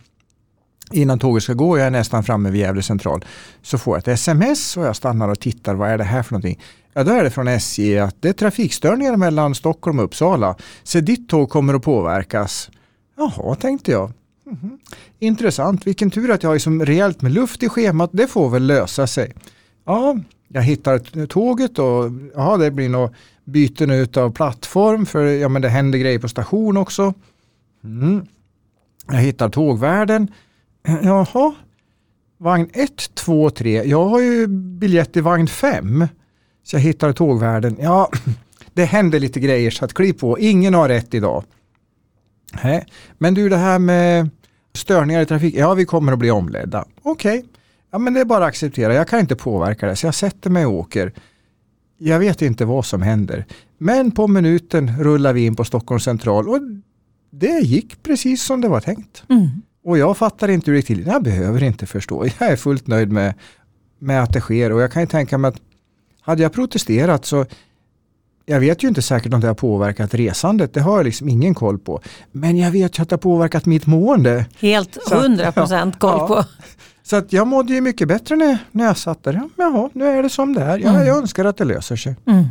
innan tåget ska gå, jag är nästan framme vid Gävle central, så får jag ett sms och jag stannar och tittar, vad är det här för någonting? Ja, då är det från SJ att det är trafikstörningar mellan Stockholm och Uppsala, så ditt tåg kommer att påverkas. Jaha, tänkte jag. Mhm. Intressant, vilken tur att jag har liksom rejält med luft i schemat, det får väl lösa sig. Ja, jag hittar tåget och ja, det blir nog byten av plattform för ja, men det händer grejer på station också. Mm. Jag hittar tågvärden. Jaha, vagn 1, 2, 3. Jag har ju biljett i vagn 5. Så jag hittar tågvärden. Ja, det händer lite grejer så att kliv på. Ingen har rätt idag. Nej. Men du det här med störningar i trafik. Ja, vi kommer att bli omledda. Okej. Ja men det är bara att acceptera, jag kan inte påverka det så jag sätter mig och åker. Jag vet inte vad som händer. Men på minuten rullar vi in på Stockholms central och det gick precis som det var tänkt. Mm. Och jag fattar inte hur det gick till. Jag behöver inte förstå. Jag är fullt nöjd med, med att det sker och jag kan ju tänka mig att hade jag protesterat så jag vet ju inte säkert om det har påverkat resandet, det har jag liksom ingen koll på. Men jag vet ju att det har påverkat mitt mående. Helt Så att- 100% koll ja. på. Så att jag mådde ju mycket bättre när, när jag satt där. Ja, Jaha, nu är det som det är. Ja, Mm. Jag önskar att det löser sig. Mm.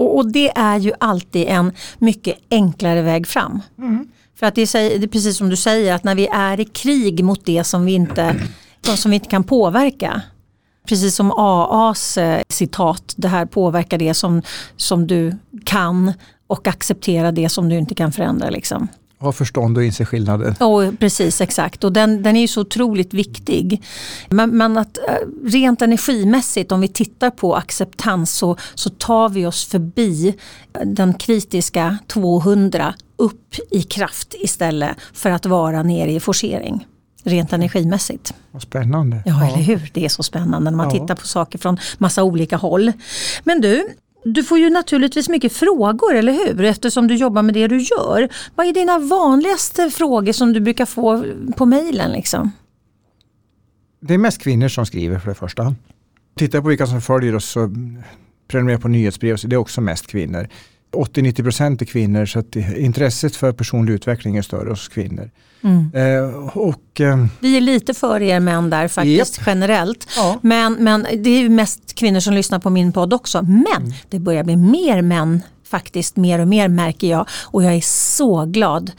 Och, och det är ju alltid en mycket enklare väg fram. Mm. För att det är, det är precis som du säger att när vi är i krig mot det som vi inte, som vi inte kan påverka. Precis som AAs eh, citat, det här påverkar det som, som du kan och acceptera det som du inte kan förändra. Liksom. Ha förstånd och inse skillnaden. Och precis, exakt. Och den, den är ju så otroligt viktig. Men, men att eh, rent energimässigt, om vi tittar på acceptans så, så tar vi oss förbi den kritiska 200 upp i kraft istället för att vara nere i forcering. Rent energimässigt. Vad spännande. Ja, eller hur? Det är så spännande när man Ja. tittar på saker från massa olika håll. Men du, du får ju naturligtvis mycket frågor, eller hur? Eftersom du jobbar med det du gör. Vad är dina vanligaste frågor som du brukar få på mejlen? Liksom? Det är mest kvinnor som skriver för det första. Tittar jag på vilka som följer oss så prenumererar på nyhetsbrev så det är också mest kvinnor. 80-90% är kvinnor så att intresset för personlig utveckling är större hos kvinnor. Mm. Eh, och eh, Vi är lite för er män där faktiskt generellt. ja, Men, men det är ju mest kvinnor som lyssnar på min podd också. Men det börjar bli mer män faktiskt, mer och mer märker jag. Och jag är så glad.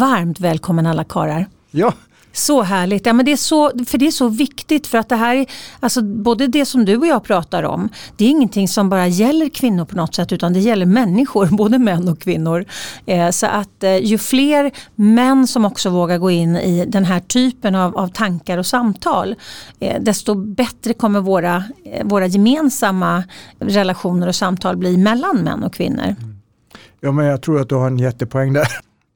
Varmt välkommen alla karlar. ja, så härligt. Ja, men det är så, för det är så viktigt för att det här är, alltså både det som du och jag pratar om, det är ingenting som bara gäller kvinnor på något sätt utan det gäller människor, både män och kvinnor. Eh, så att eh, ju fler män som också vågar gå in i den här typen av, av tankar och samtal, eh, desto bättre kommer våra, eh, våra gemensamma relationer och samtal bli mellan män och kvinnor. Mm. Ja, men jag tror att du har en jättepoäng där.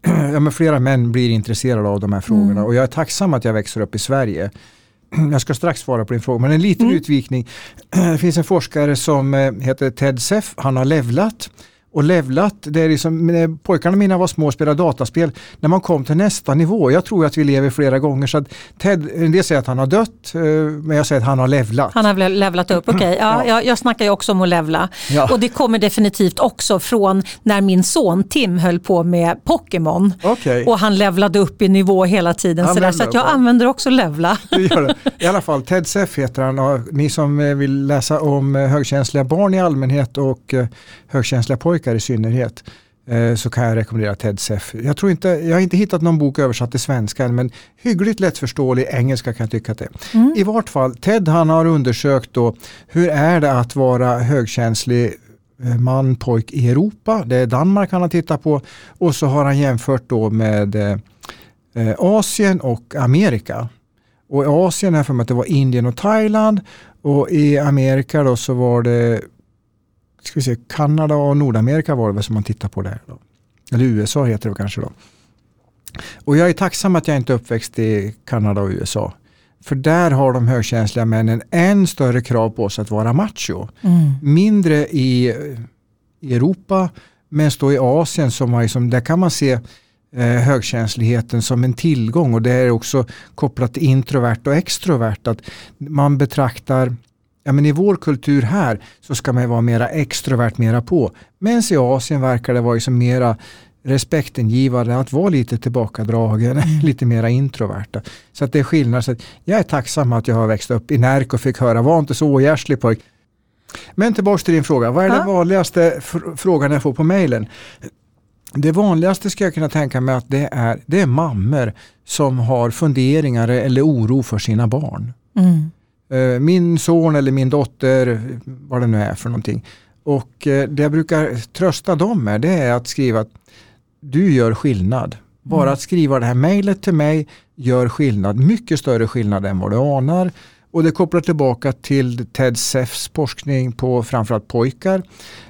ja, men flera män blir intresserade av de här frågorna mm. och jag är tacksam att jag växer upp i Sverige. Jag ska strax svara på din fråga, men en liten mm. utvikning. Det finns en forskare som eh, heter Ted Seff, han har levlat och levlat. Det är liksom, när pojkarna mina var små och spelade dataspel, när man kom till nästa nivå, jag tror att vi lever flera gånger, så att Ted, en del säger att han har dött, eh, men jag säger att han har levlat. Han har levlat upp, okej. Okay. Ja, ja. Jag, jag snackar ju också om att levla. Ja. Och det kommer definitivt också från när min son Tim höll på med Pokémon. Okay. Och han levlade upp i nivå hela tiden. Så, där, så att jag använder också levla. I alla fall, Ted Seff heter han och ni som eh, vill läsa om eh, högkänsliga barn i allmänhet och högkänsliga pojkar i synnerhet eh, så kan jag rekommendera Ted Seff. Jag, tror inte, jag har inte hittat någon bok översatt till svenska men hyggligt lättförståelig engelska kan jag tycka att det är. Mm. I vart fall, Ted han har undersökt då hur är det att vara högkänslig eh, man, pojk i Europa. Det är Danmark han har tittat på och så har han jämfört då med eh, Asien och Amerika. Och i Asien är för mig att det var Indien och Thailand och i Amerika då så var det ska vi se, Kanada och Nordamerika var det väl som man tittar på där. Då. Eller USA heter det kanske då. Och jag är tacksam att jag inte är uppväxt i Kanada och USA. För där har de högkänsliga männen än större krav på sig att vara macho. Mm. Mindre i, i Europa, men då i Asien som har liksom, där kan man se eh, högkänsligheten som en tillgång och det är också kopplat till introvert och extrovert. Att man betraktar ja, men i vår kultur här så ska man vara mera extrovert, mera på. Medan i Asien verkar det vara liksom mera respektingivande, att vara lite tillbakadragen, mm. lite mera introverta. Så att det är skillnad. Så jag är tacksam att jag har växt upp i Närke och fick höra, var inte så ogärslig pojk. Men tillbaka till din fråga, vad är ja. den vanligaste frågan jag får på mejlen? Det vanligaste ska jag kunna tänka mig att det är, det är mammor som har funderingar eller oro för sina barn. Mm. Eh, min son eller min dotter, vad det nu är för någonting. Och eh, det jag brukar trösta dem med det är att skriva att du gör skillnad. Bara mm. att skriva det här mejlet till mig gör skillnad, mycket större skillnad än vad du anar. Och det kopplar tillbaka till Ted Seffs forskning på framförallt pojkar.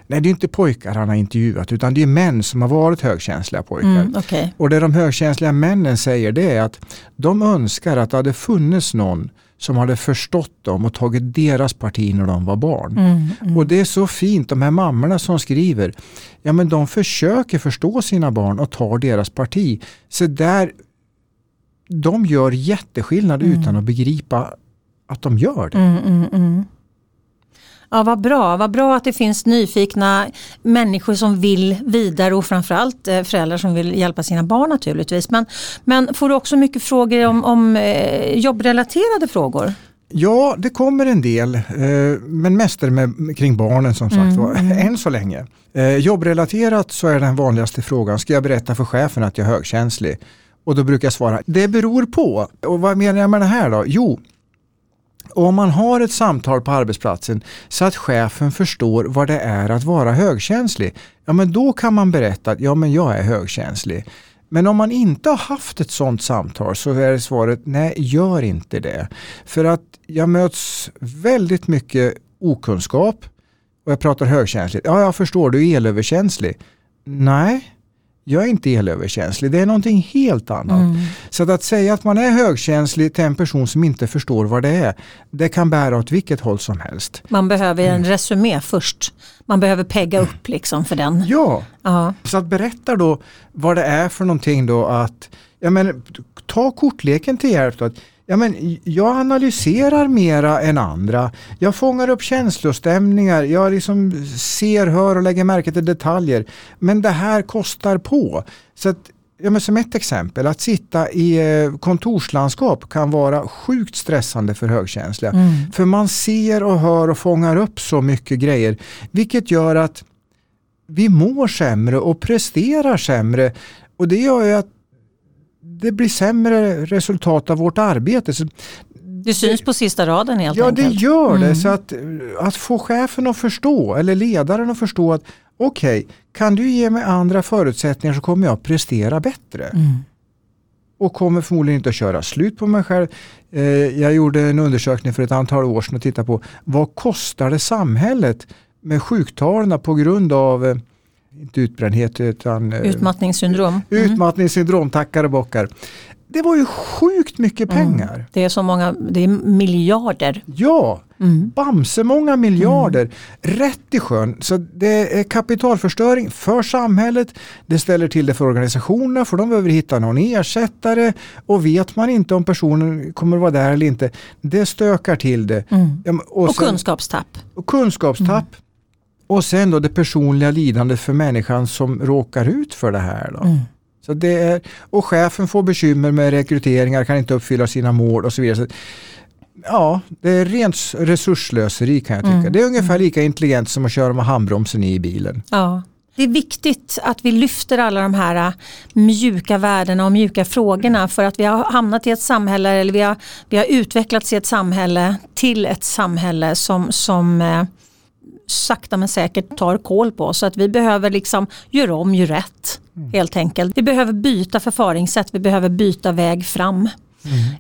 Nej, det är inte pojkar han har intervjuat utan det är män som har varit högkänsliga pojkar. Mm, okay. Och det de högkänsliga männen säger det är att de önskar att det hade funnits någon som hade förstått dem och tagit deras parti när de var barn. Mm, mm. Och det är så fint, de här mammorna som skriver, ja men de försöker förstå sina barn och tar deras parti. Så där, de gör jätteskillnad mm. utan att begripa att de gör det. Ja, vad bra. Vad bra att det finns nyfikna människor som vill vidare och framförallt eh, föräldrar som vill hjälpa sina barn naturligtvis. Men, men får du också mycket frågor om, om eh, jobbrelaterade frågor? Ja, det kommer en del, eh, men mest är det med, kring barnen som sagt var, mm, mm. än så länge. Jobbrelaterat så är den vanligaste frågan, ska jag berätta för chefen att jag är högkänslig? Och då brukar jag svara, det beror på. Och vad menar jag med det här då? Jo, om man har ett samtal på arbetsplatsen så att chefen förstår vad det är att vara högkänslig, ja men då kan man berätta att ja men jag är högkänslig. Men om man inte har haft ett sådant samtal så är svaret nej, gör inte det. För att jag möts väldigt mycket okunskap och jag pratar högkänsligt. Ja, jag förstår, du är elöverkänslig. Nej, jag är inte elöverkänslig, det är någonting helt annat. Mm. Så att, att säga att man är högkänslig till en person som inte förstår vad det är, det kan bära åt vilket håll som helst. Man behöver en mm. resumé först. Man behöver pegga upp liksom för den. Ja, Aha. så att berätta då vad det är för någonting då att, ja men ta kortleken till hjälp. Då, att Ja, men jag analyserar mera än andra. Jag fångar upp känslostämningar. Jag liksom ser, hör och lägger märke till detaljer. Men det här kostar på. Så att, ja, men som ett exempel, att sitta i eh, kontorslandskap kan vara sjukt stressande för högkänsliga. Mm. För man ser och hör och fångar upp så mycket grejer. Vilket gör att vi mår sämre och presterar sämre. Och det gör ju att det blir sämre resultat av vårt arbete. Så, Det syns på sista raden helt ja, enkelt. det gör det. Mm. Så att, att få chefen att förstå, eller ledaren att förstå att okej, kan du ge mig andra förutsättningar så kommer jag att prestera bättre. Mm. Och kommer förmodligen inte att köra slut på mig själv. Eh, jag gjorde en undersökning för ett antal år sedan och tittade på vad kostar det samhället med sjuktalen på grund av, eh, inte utbrändhet utan eh, Utmattningssyndrom. Mm. utmattningssyndrom, tackar och bockar. Det var ju sjukt mycket Mm. pengar. Det är så många, det är miljarder. Ja, Mm. bamse många miljarder rätt i sjön. Så det är kapitalförstöring för samhället. Det ställer till det för organisationerna för de behöver hitta någon ersättare och vet man inte om personen kommer att vara där eller inte. Det stökar till det. Mm. Ja, Och sen- kunskapstapp. och kunskapstapp. Och sen då det personliga lidandet för människan som råkar ut för det här. Då. Mm. Så det är, och chefen får bekymmer med rekryteringar, kan inte uppfylla sina mål och så vidare. Så, ja, det är rent resursslöseri kan jag tycka. Mm. Det är ungefär lika intelligent som att köra med handbromsen i bilen. Ja. Det är viktigt att vi lyfter alla de här äh, mjuka värdena och mjuka frågorna för att vi har hamnat i ett samhälle eller vi har, vi har utvecklats i ett samhälle till ett samhälle som, som eh, sakta men säkert tar koll på. Så att vi behöver liksom göra om, göra rätt helt enkelt. Vi behöver byta förfaringssätt, vi behöver byta väg fram.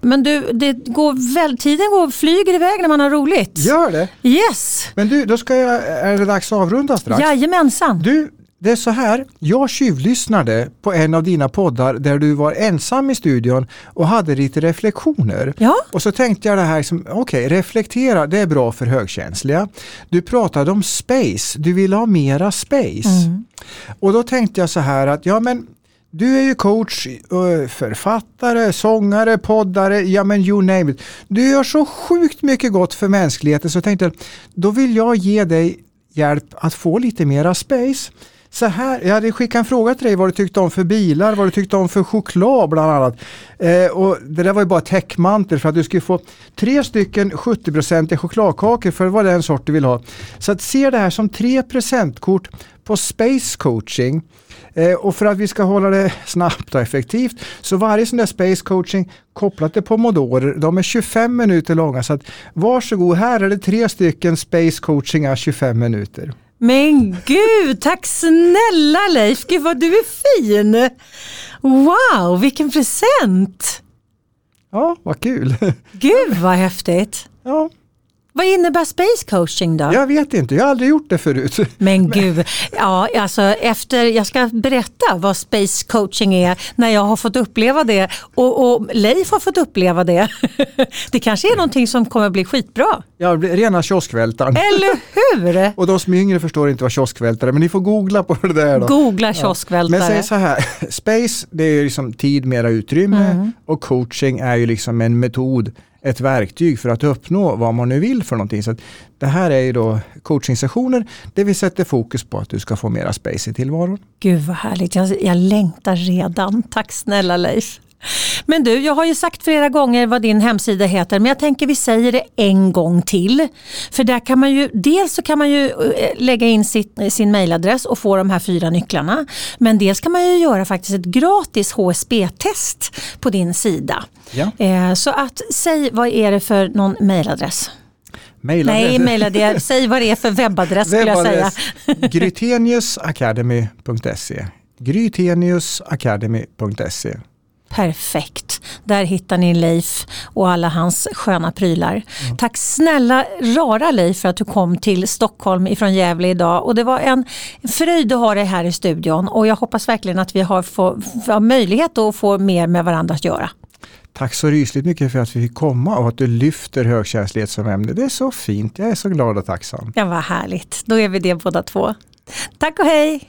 Men du, det går väl, tiden går, flyger iväg när man har roligt. Gör det! Yes, Men du, då ska jag, är det dags att avrunda strax? jajamensan. Du, det är så här, jag tjuvlyssnade på en av dina poddar där du var ensam i studion och hade lite reflektioner. Ja. Och så tänkte jag det här, som, okej, reflektera, det är bra för högkänsliga. Du pratade om space, du ville ha mera space. Mm. Och då tänkte jag så här att, ja men du är ju coach, författare, sångare, poddare, ja men you name it. Du gör så sjukt mycket gott för mänskligheten så jag tänkte, då vill jag ge dig hjälp att få lite mera space. Så här, jag hade skickat en fråga till dig vad du tyckte om för bilar, vad du tyckte om för choklad bland annat. Eh, och det där var ju bara täckmantel för att du skulle få tre stycken 70-procentiga chokladkakor för det var den sort du vill ha. Så att se det här som tre presentkort på space coaching. Eh, och för att vi ska hålla det snabbt och effektivt så varje sån där space coaching kopplat till pomodorer, de är 25 minuter långa. Så att varsågod, här är det tre stycken space coachingar 25 minuter. Men gud, tack snälla Leif. Gud vad du är fin. Wow, vilken present. Ja, vad kul! Gud vad häftigt. ja, Vad innebär space coaching då? jag vet inte, jag har aldrig gjort det förut. Men gud, ja, alltså efter, jag ska berätta vad space coaching är när jag har fått uppleva det och, och Leif har fått uppleva det. Det kanske är någonting som kommer bli skitbra, blir rena kioskvältaren. eller hur? Och de som är yngre förstår inte vad kioskvältare men ni får googla på det där då. Googla Men kioskvältare. säg så här, space det är ju liksom tid, mera utrymme och coaching är ju liksom en metod, ett verktyg för att uppnå vad man nu vill för någonting. Så det här är ju då coachingsessioner där vi sätter fokus på att du ska få mera space i tillvaron. Gud vad härligt, jag, jag längtar redan. Tack snälla Leif. Men du, jag har ju sagt flera gånger vad din hemsida heter men jag tänker vi säger det en gång till. För där kan man ju, dels så kan man ju eh, lägga in sitt, sin mailadress och få de här fyra nycklarna. Men dels kan man ju göra faktiskt ett gratis HSB-test på din sida. Ja. Eh, så att säg vad är det för någon mailadress? Maila Nej, mailadress. säg vad det är för webbadress skulle jag säga. Gryteniusacademy.se Gryteniusacademy.se Perfekt. Där hittar ni Leif och alla hans sköna prylar. Tack snälla rara Leif för att du kom till Stockholm ifrån Gävle idag. Och det var en fröjd att ha dig här i studion och jag hoppas verkligen att vi har, få, har möjlighet att få mer med varandra att göra. Tack så rysligt mycket för att vi fick komma och att du lyfter högkänslighet som ämne. Det är så fint, jag är så glad och tacksam. Ja, vad härligt. Då är vi det båda två. Tack och hej!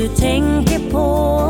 du tänker på.